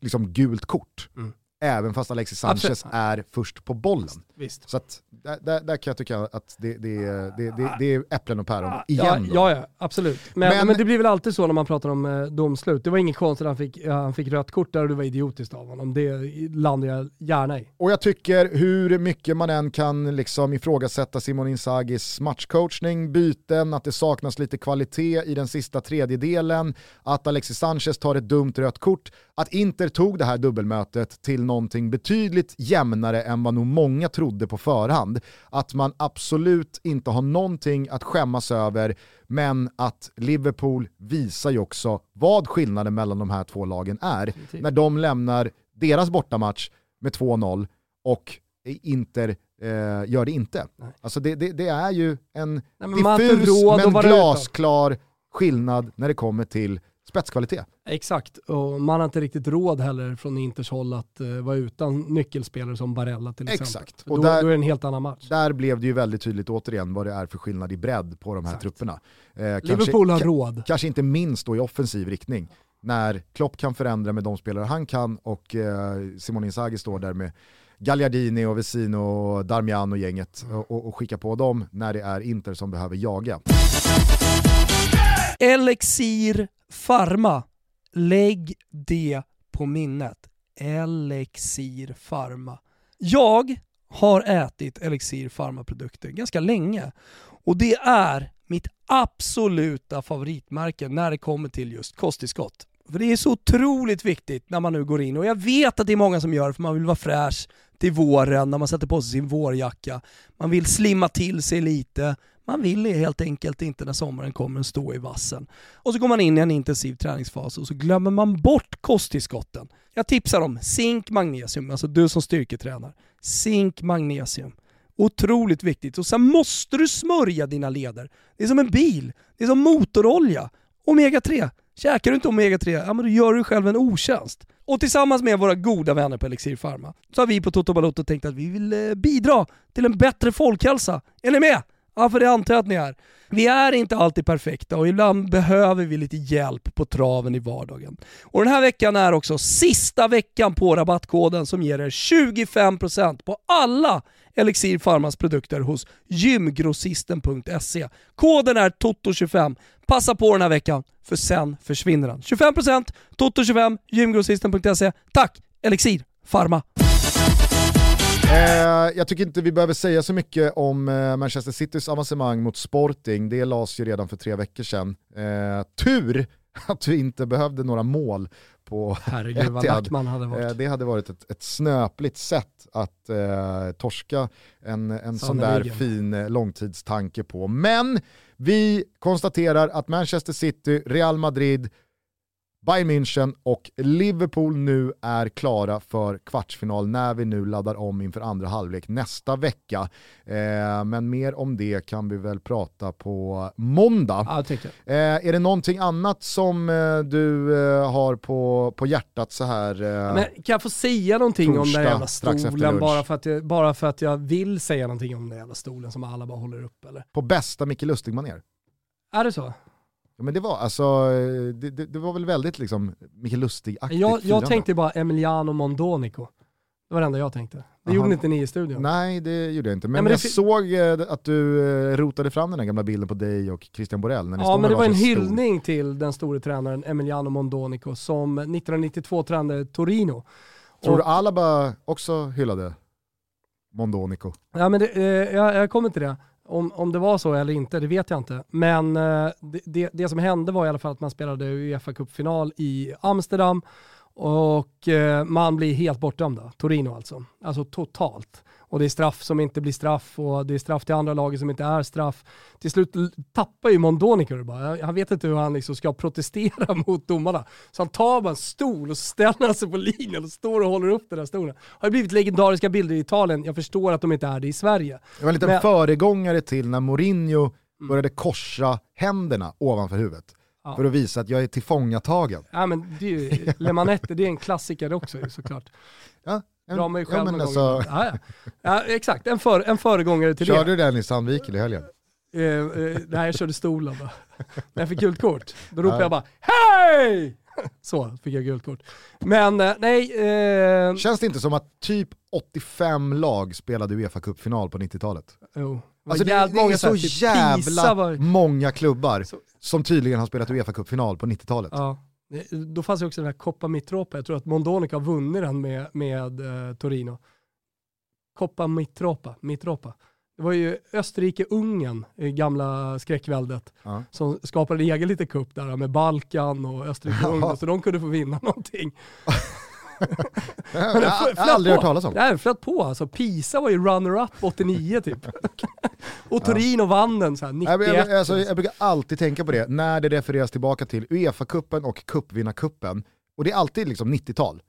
liksom gult kort. Mm. Även fast Alexis Sanchez Absolut. är först på bollen. Visst. Så att, där, där, kan jag tycka att det, det, det, det, är äpplen och päron igen. Ja, ja, ja, absolut. Men, men, men, det blir väl alltid så när man pratar om eh, domslut. Det var inget konstigt att han fick, han fick rött kort där och det var idiotiskt av honom. Det landar jag gärna i. Och jag tycker hur mycket man än kan liksom ifrågasätta Simon Inzagis matchcoachning, byten, att det saknas lite kvalitet i den sista tredjedelen, att Alexis Sanchez tar ett dumt rött kort, att Inter tog det här dubbelmötet till någonting betydligt jämnare än vad nog många trodde på förhand. Att man absolut inte har någonting att skämmas över, men att Liverpool visar ju också vad skillnaden mellan de här två lagen är. När de lämnar deras bortamatch med 2-0 och Inter eh, gör det inte. Nej. Alltså det, det, det, är ju en Nej, men diffus men glasklar skillnad när det kommer till spetskvalitet. Exakt, och man har inte riktigt råd heller från Inters håll att uh, vara utan nyckelspelare som Barella till exempel. Exakt. Och då, där, då är det en helt annan match. Där blev det ju väldigt tydligt återigen vad det är för skillnad i bredd på de här Exakt. trupperna. Eh, Liverpool kanske, har råd. Kanske inte minst då i offensiv riktning. När Klopp kan förändra med de spelare han kan och eh, Simon Inzaghi står där med Gagliardini och Vesino och Darmian och gänget och, och skicka på dem när det är Inter som behöver jaga. Elixir Pharma. Lägg det på minnet. Elixir Pharma. Jag har ätit Elixir Pharma-produkter ganska länge och det är mitt absoluta favoritmärke när det kommer till just kosttillskott. För det är så otroligt viktigt när man nu går in och jag vet att det är många som gör det för man vill vara fräsch till våren när man sätter på sig sin vårjacka. Man vill slimma till sig lite, man vill helt enkelt inte när sommaren kommer stå i vassen. Och så går man in i en intensiv träningsfas och så glömmer man bort kosttillskotten. Jag tipsar om zink, magnesium, alltså du som styrketränar. Zink, magnesium. Otroligt viktigt. Och sen måste du smörja dina leder. Det är som en bil. Det är som motorolja. Omega-3. Käkar du inte omega-3, ja men då gör du själv en otjänst. Och tillsammans med våra goda vänner på Elixir Pharma så har vi på Toto Balotto tänkt att vi vill eh, bidra till en bättre folkhälsa. Är ni med? Ja, för det antar jag att ni är. Vi är inte alltid perfekta och ibland behöver vi lite hjälp på traven i vardagen. Och den här veckan är också sista veckan på rabattkoden som ger er 25% på alla Elixir Pharmas produkter hos gymgrossisten.se. Koden är TOTO25. Passa på den här veckan, för sen försvinner den. 25% TOTO25, gymgrossisten.se. Tack Elixir Pharma! Eh, jag tycker inte vi behöver säga så mycket om eh, Manchester Citys avancemang mot Sporting. Det lades ju redan för tre veckor sedan. Eh, tur att vi inte behövde några mål på Herregud vad lack hade varit. Eh, det hade varit ett, ett snöpligt sätt att torska en, en sån där fin långtidstanke på. Men vi konstaterar att Manchester City, Real Madrid, Bayern München och Liverpool nu är klara för kvartsfinal när vi nu laddar om inför andra halvlek nästa vecka. Eh, men mer om det kan vi väl prata på måndag. Ja, eh, är det någonting annat som eh, du eh, har på, på hjärtat så här? Eh, men kan jag få säga någonting torsdag, om den jävla stolen bara för, att jag, bara för att jag vill säga någonting om den jävla stolen som alla bara håller upp eller? På bästa Micke Lustig-manér. Är det så? Ja, men det var alltså, det, det, det var väl väldigt liksom Micke Lustig-aktigt Jag, jag tänkte bara Emiliano Mondonico. Det var det enda jag tänkte. Det Aha. gjorde inte ni i studion. Nej det gjorde jag inte, men, ja, men jag såg eh, att du eh, rotade fram den här gamla bilden på dig och Christian Borell. När ni ja men det var en hyllning till den store tränaren Emiliano Mondonico som 1992 tränade Torino. Tror du Alaba också hyllade Mondonico? Ja men det, eh, jag, jag kommer till det. Om, om det var så eller inte, det vet jag inte. Men eh, det, det, det som hände var i alla fall att man spelade Uefa Cup-final i Amsterdam och eh, man blir helt bortdömda. Torino alltså. Alltså totalt. Och det är straff som inte blir straff och det är straff till andra laget som inte är straff. Till slut tappar ju Mondonico det bara. Han vet inte hur han liksom ska protestera mot domarna. Så han tar bara en stol och ställer sig på linjen och står och håller upp den där stolen. Det har blivit legendariska bilder i Italien. Jag förstår att de inte är det i Sverige. Det var en liten Men... föregångare till när Mourinho mm. började korsa händerna ovanför huvudet. Ja. För att visa att jag är tillfångatagen. Ja men det är ju, Le Manette, det är en klassiker också såklart. Ja, Dra mig själv ja, men alltså... ja, ja. ja, exakt, en, för, en föregångare till Körde det. du den i Sandviken i helgen? Eh, eh, nej, jag körde stolen bara. När jag fick gult kort, då ropade jag bara HEJ! Så fick jag gult kort. Men eh, nej. Eh... Känns det inte som att typ 85 lag spelade Uefa Cup-final på 90-talet? Jo. Alltså det, det, är så jävla var... många klubbar så... som tydligen har spelat Uefa Cup-final på 90-talet. Ja. Då fanns ju också den här Coppa Mitropa, jag tror att Mondonica har vunnit den med, med eh, Torino. Coppa Mitropa, Mitropa. Det var ju Österrike-Ungern, gamla skräckväldet, ja. som skapade en egen liten kupp där med Balkan och Österrike-Ungern, så de kunde få vinna någonting. jag har aldrig hört talas om. Nej, flöt på alltså. Pisa var ju runner-up 89 typ. och Torino ja. vann den så här, 91. Jag, jag, alltså, jag brukar alltid tänka på det när det refereras tillbaka till Uefa-cupen och cupvinnarcupen. Och det är alltid liksom 90-tal.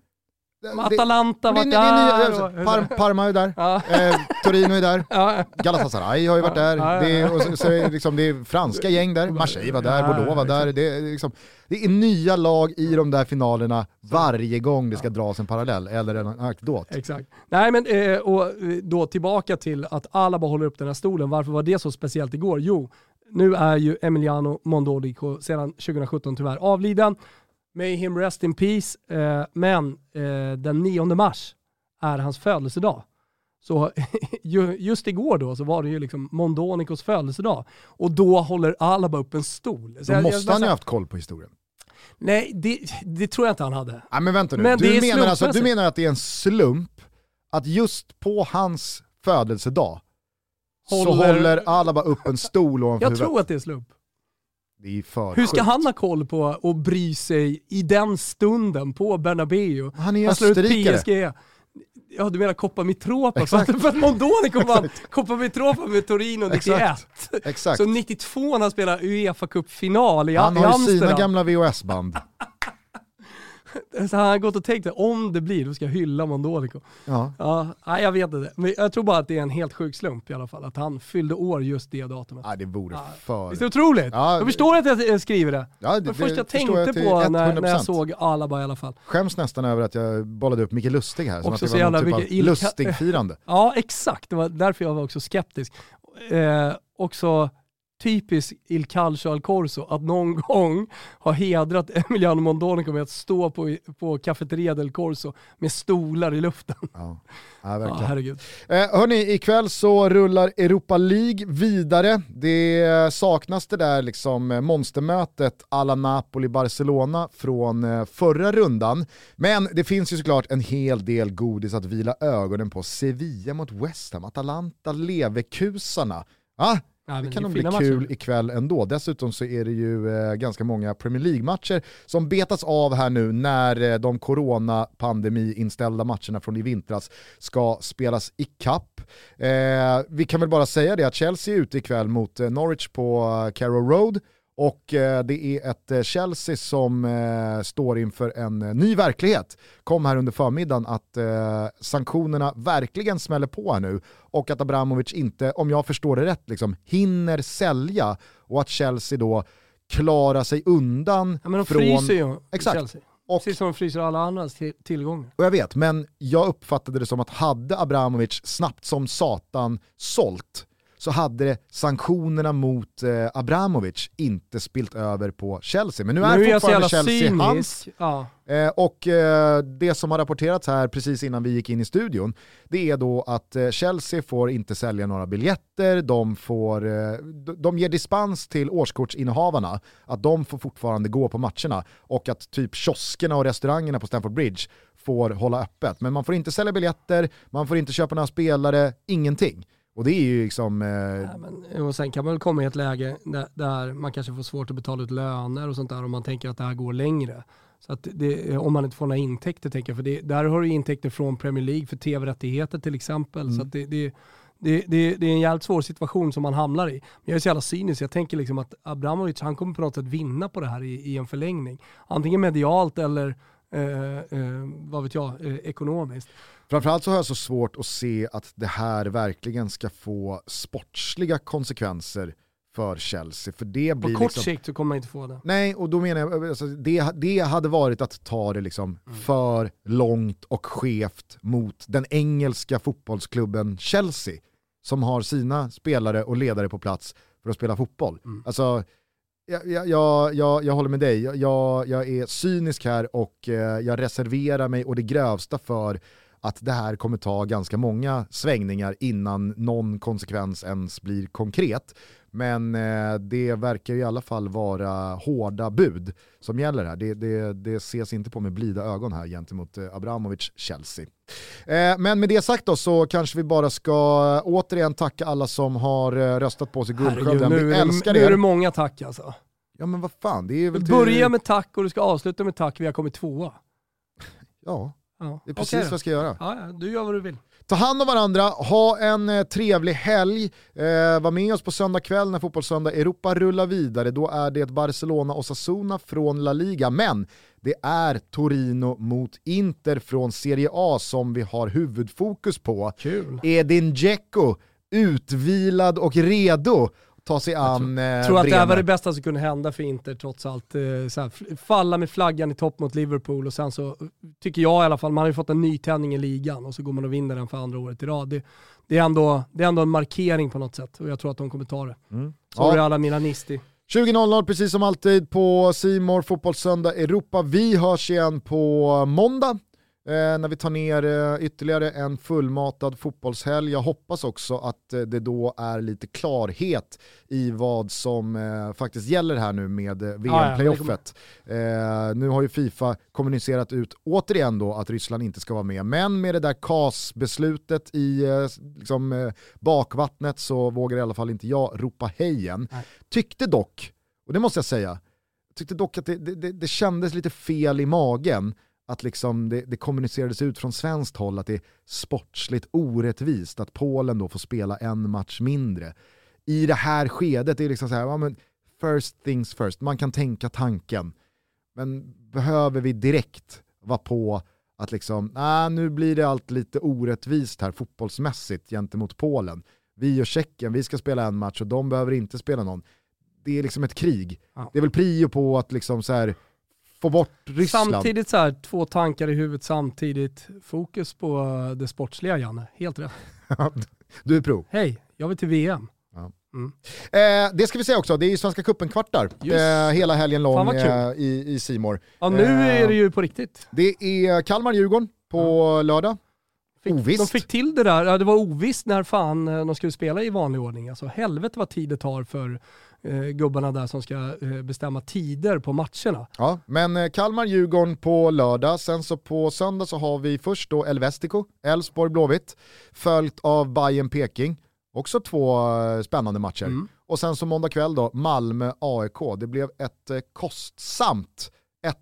Atalanta var där. Och, Par, Parma är där, ja. eh, Torino är där, ja. Galatasaray har ju varit där, ja, det, är, och så, så är liksom, det är franska gäng där, Marseille var där, Bordeaux var där. Det är, liksom, det är nya lag i de där finalerna varje gång det ska dras en parallell eller en anekdot. Exakt. Nej men eh, och eh, då tillbaka till att alla bara håller upp den här stolen, varför var det så speciellt igår? Jo, nu är ju Emiliano Mondolico sedan 2017 tyvärr avliden. May him rest in peace. Eh, men eh, den 9 mars är hans födelsedag. Så just igår då så var det ju liksom Mondonicos födelsedag. Och då håller Alaba upp en stol. Så då jag, måste jag, han ju haft koll på historien. Nej, det, det, tror jag inte han hade. Nej men vänta nu, men du, menar alltså, du menar att det är en slump att just på hans födelsedag håller... så håller Alaba upp en stol ovanför Jag huvudet. tror att det är slump. Hur ska han ha koll på och bry sig i den stunden på Bernabéu? Han är ju österrikare. Ja du menar Coppa Mitropa, för att, för att Mondonico vann Coppa Mitropa med Torino 91. Exakt. Så 92 när han spelar Uefa Cup-final i. Han har ju sina gamla VHS-band. Så han har gått och tänkt om det blir, då ska jag hylla Mondonico. Ja. Ja, jag vet inte. Men jag tror bara att det är en helt sjuk slump i alla fall, att han fyllde år just det datumet. Ja, det vore ja. för... Visst är det otroligt? Ja, jag förstår att jag skriver det. Ja, det, det först jag tänkte jag på när, när jag såg Alaba i alla fall. Skäms nästan över att jag bollade upp Micke Lustig här, som också att det var någon typ av lustig-firande. ja, exakt. Det var därför jag var också skeptisk. Eh, också typiskt Il Calcio al Corso att någon gång ha hedrat Emiliano Mondonico med att stå på, på Cafeteria del Corso med stolar i luften. Ja, ja verkligen. Ja, herregud. Eh, hörni, ikväll så rullar Europa League vidare. Det saknas det där liksom monstermötet alla Napoli-Barcelona från eh, förra rundan. Men det finns ju såklart en hel del godis att vila ögonen på. Sevilla mot West Ham, Atalanta, Leverkusarna. Ah, Ja, det kan nog bli kul matcher. ikväll ändå. Dessutom så är det ju eh, ganska många Premier League-matcher som betas av här nu när eh, de corona-pandemi-inställda matcherna från i vintras ska spelas i kapp. Eh, vi kan väl bara säga det att Chelsea är ute ikväll mot eh, Norwich på uh, Carrow Road. Och eh, det är ett eh, Chelsea som eh, står inför en ny verklighet. Kom här under förmiddagen att sanktionerna verkligen smäller på här nu och att Abramovic inte, om jag förstår det rätt, liksom, hinner sälja och att Chelsea då klarar sig undan ja, men de från... Fryser ju, Exakt. Chelsea. Och, Precis som de fryser alla andras tillgångar. Och jag vet, men jag uppfattade det som att hade Abramovic snabbt som satan sålt så hade sanktionerna mot eh, Abramovic inte spilt över på Chelsea. Men nu är, nu är fortfarande Chelsea cynisk. hans. Ja. Eh, och eh, det som har rapporterats här precis innan vi gick in i studion, det är då att eh, Chelsea får inte sälja några biljetter, de, får, eh, de ger dispens till årskortsinnehavarna, att de får fortfarande gå på matcherna och att typ kioskerna och restaurangerna på Stamford Bridge får hålla öppet. Men man får inte sälja biljetter, man får inte köpa några spelare, ingenting. Och det är ju liksom... Eh... Ja, men, och sen kan man väl komma i ett läge där, där, man kanske får svårt att betala ut löner och sånt där om man tänker att det här går längre. Så att det, om man inte får några intäkter, tänker jag, för det, där har du intäkter från Premier League för tv-rättigheter till exempel. Mm. Så det, det, det, det, är en jävligt svår situation som man hamnar i. Men jag är så jävla cynisk, jag tänker liksom att Abramovic han kommer på något sätt vinna på det här i, i en förlängning. Antingen medialt eller eh, eh, vad vet jag, eh, ekonomiskt. Framförallt så har jag så svårt att se att det här verkligen ska få sportsliga konsekvenser för Chelsea. För det blir På kort liksom... sikt så kommer man inte få det. Nej, och då menar jag, alltså, det, det hade varit att ta det liksom mm. för långt och skevt mot den engelska fotbollsklubben Chelsea som har sina spelare och ledare på plats för att spela fotboll. Mm. Alltså, jag, jag, jag, jag håller med dig, jag, jag är cynisk här och eh, jag reserverar mig och det grövsta för att det här kommer ta ganska många svängningar innan någon konsekvens ens blir konkret. Men eh, det verkar i alla fall vara hårda bud som gäller här. Det, det, det ses inte på med blida ögon här gentemot eh, Abramovic Chelsea. Eh, men med det sagt då så kanske vi bara ska återigen tacka alla som har röstat på oss i Guldskölden. Vi älskar er. Nu är det många tack alltså. Ja men vad fan, det är väl till... Börja med tack och du ska avsluta med tack, vi har kommit tvåa. Ja, ja. det är precis okay. vad jag ska göra. Ja, du gör vad du vill. Ta hand om varandra, ha en eh, trevlig helg. Eh, var med oss på söndag kväll när Fotbollssöndag Europa rullar vidare. Då är det Barcelona och Sassuna från La Liga. Men det är Torino mot Inter från Serie A som vi har huvudfokus på. Kul. Edin Dzeko utvilad och redo ta sig an Jag tror, eh, tror att det här var det bästa som kunde hända för Inter trots allt. Eh, här, falla med flaggan i topp mot Liverpool och sen så tycker jag i alla fall, man har ju fått en nytändning i ligan och så går man och vinner den för andra året i rad. Det, det, är, ändå, det är ändå en markering på något sätt och jag tror att de kommer ta det. Mm. Sorry ja. alla mina nisti. 20.00 precis som alltid på Simor Fotbollssöndag Europa. Vi hörs igen på måndag eh, när vi tar ner eh, ytterligare en fullmatad fotbollshelg. Jag hoppas också att eh, det då är lite klarhet i vad som eh, faktiskt gäller här nu med eh, VM-playoffet. Ja, nu har ju Fifa kommunicerat ut återigen då att Ryssland inte ska vara med, men med det där KAS-beslutet i liksom, bakvattnet så vågar i alla fall inte jag ropa hejen. Tyckte dock, och det måste jag säga, tyckte dock att det, det, det kändes lite fel i magen att liksom det, det kommunicerades ut från svenskt håll att det är sportsligt orättvist att Polen då får spela en match mindre. I det här skedet är det liksom så här, ja, men first things first, man kan tänka tanken. Men behöver vi direkt vara på att liksom, nah, nu blir det allt lite orättvist här fotbollsmässigt gentemot Polen. Vi och Tjeckien, vi ska spela en match och de behöver inte spela någon. Det är liksom ett krig. Ja. Det är väl prio på att liksom så här, få bort Ryssland. Samtidigt så här, två tankar i huvudet samtidigt. Fokus på det sportsliga Janne, helt rätt. du är pro. Hej, jag vill till VM. Mm. Eh, det ska vi säga också, det är ju Svenska cupen-kvartar eh, hela helgen lång eh, i Simor. ja, nu är det ju på riktigt. Det är Kalmar-Djurgården på ja. lördag. Fick, ovisst. De fick till det där, det var ovisst när fan eh, de skulle spela i vanlig ordning. Alltså helvete vad tid det tar för eh, gubbarna där som ska eh, bestämma tider på matcherna. Ja, men eh, Kalmar-Djurgården på lördag, sen så på söndag så har vi först då Elvestico, Elfsborg-Blåvitt, följt av Bayern peking Också två eh, spännande matcher. Mm. Och sen så måndag kväll då, Malmö-AIK. Det blev ett eh, kostsamt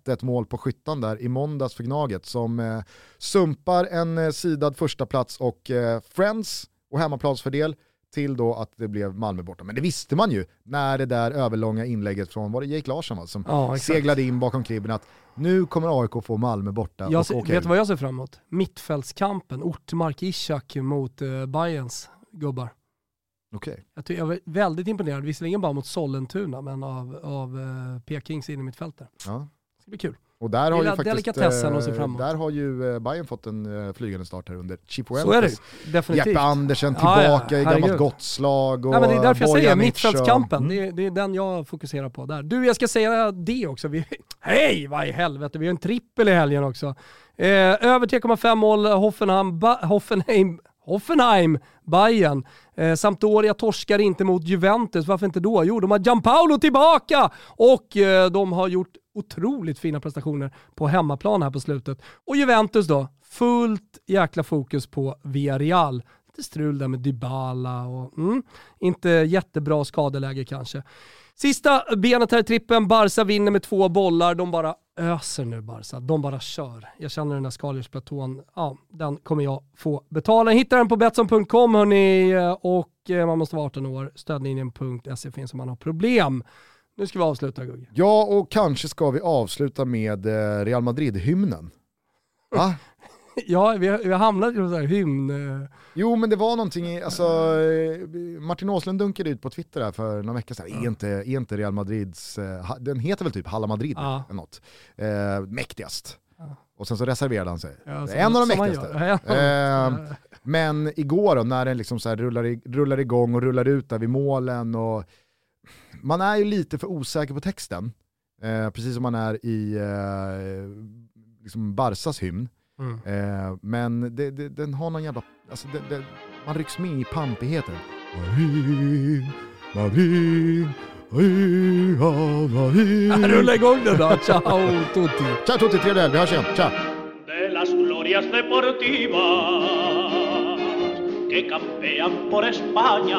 1-1 mål på skyttan där i måndags för Gnaget som eh, sumpar en eh, sidad första plats och eh, Friends och hemmaplansfördel till då att det blev Malmö borta. Men det visste man ju när det där överlånga inlägget från, var det Jake Larsson va, som ja, seglade in bakom kribben att nu kommer AIK få Malmö borta. Jag ser, okay. Vet du vad jag ser fram emot? Mittfältskampen, Ortmark Ishak mot uh, Bayerns gubbar. Okay. Jag, jag var väldigt imponerad, visserligen bara mot Sollentuna, men av, av uh, Pekings innermittfältare. Ja. Det ska bli kul. Och där har, ju faktiskt, eh, där har ju eh, Bayern fått en eh, flygande start här under är definitivt. Jeppe Andersen tillbaka ja, ja, i gammalt gott slag. Och ja, men det är därför jag säger mittfältskampen, mm. det, det, är den jag fokuserar på där. Du, jag ska säga det också. Vi, hej, vad i helvete, vi har en trippel i helgen också. Eh, över 3,5 mål, Hoffenheim, ba, Hoffenheim Hoffenheim, Bayern. Eh, Sampdoria torskar inte mot Juventus, varför inte då? Jo, de har Gianpaolo tillbaka och eh, de har gjort otroligt fina prestationer på hemmaplan här på slutet. Och Juventus då, fullt jäkla fokus på Villarreal. lite strul där med Dybala och mm, inte jättebra skadeläge kanske. Sista benet här i trippen, Barca vinner med två bollar. De bara öser nu Barca. De bara kör. Jag känner den där skaldjursplatån, ja, den kommer jag få betala. Hittar den på Betsson.com hörni och eh, man måste vara 18 år. Stödlinjen.se finns om man har problem. Nu ska vi avsluta Gugge. Ja, och kanske ska vi avsluta med eh, Real Madrid-hymnen. Va? ja, vi har, vi har hamnat i någon sån här hymn... Eh. Jo men det var någonting, i, alltså, eh, Martin Åslund dunkade ut på Twitter här för några veckor sedan, är, inte, är inte Real Madrids, den heter väl typ Halla Madrid ja. eller något, eh, mäktigast. Och sen så reserverade han sig. Ja, som, en av de mäktigaste. Eh, men igår då, när den liksom så rullar, i, rullar igång och rullar ut där vid målen och man är ju lite för osäker på texten, eh, precis som man är i eh, liksom Barsas hymn. Mm. Eh, men det, det, den har någon jävla, alltså det, man rycks med i pampigheten. Rulla igång den då, ciao tutti. Ciao tutti, trevlig helg, vi hörs igen, ciao. Que campean por España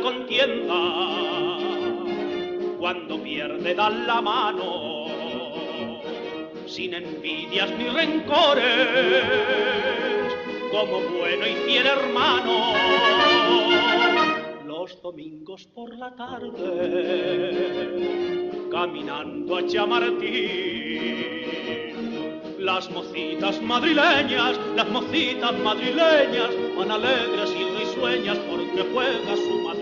contienda, cuando pierde dan la mano, sin envidias ni rencores, como bueno y fiel hermano. Los domingos por la tarde, caminando a Chamartín, las mocitas madrileñas, las mocitas madrileñas, van alegres y risueñas porque juega su Madrid.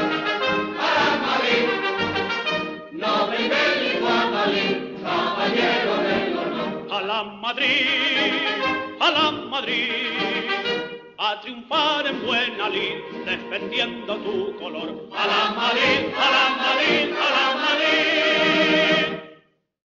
Madrid, a la Madrid, a triunfar en buena lid, defendiendo tu color. A la Madrid, a la Madrid, a la Madrid.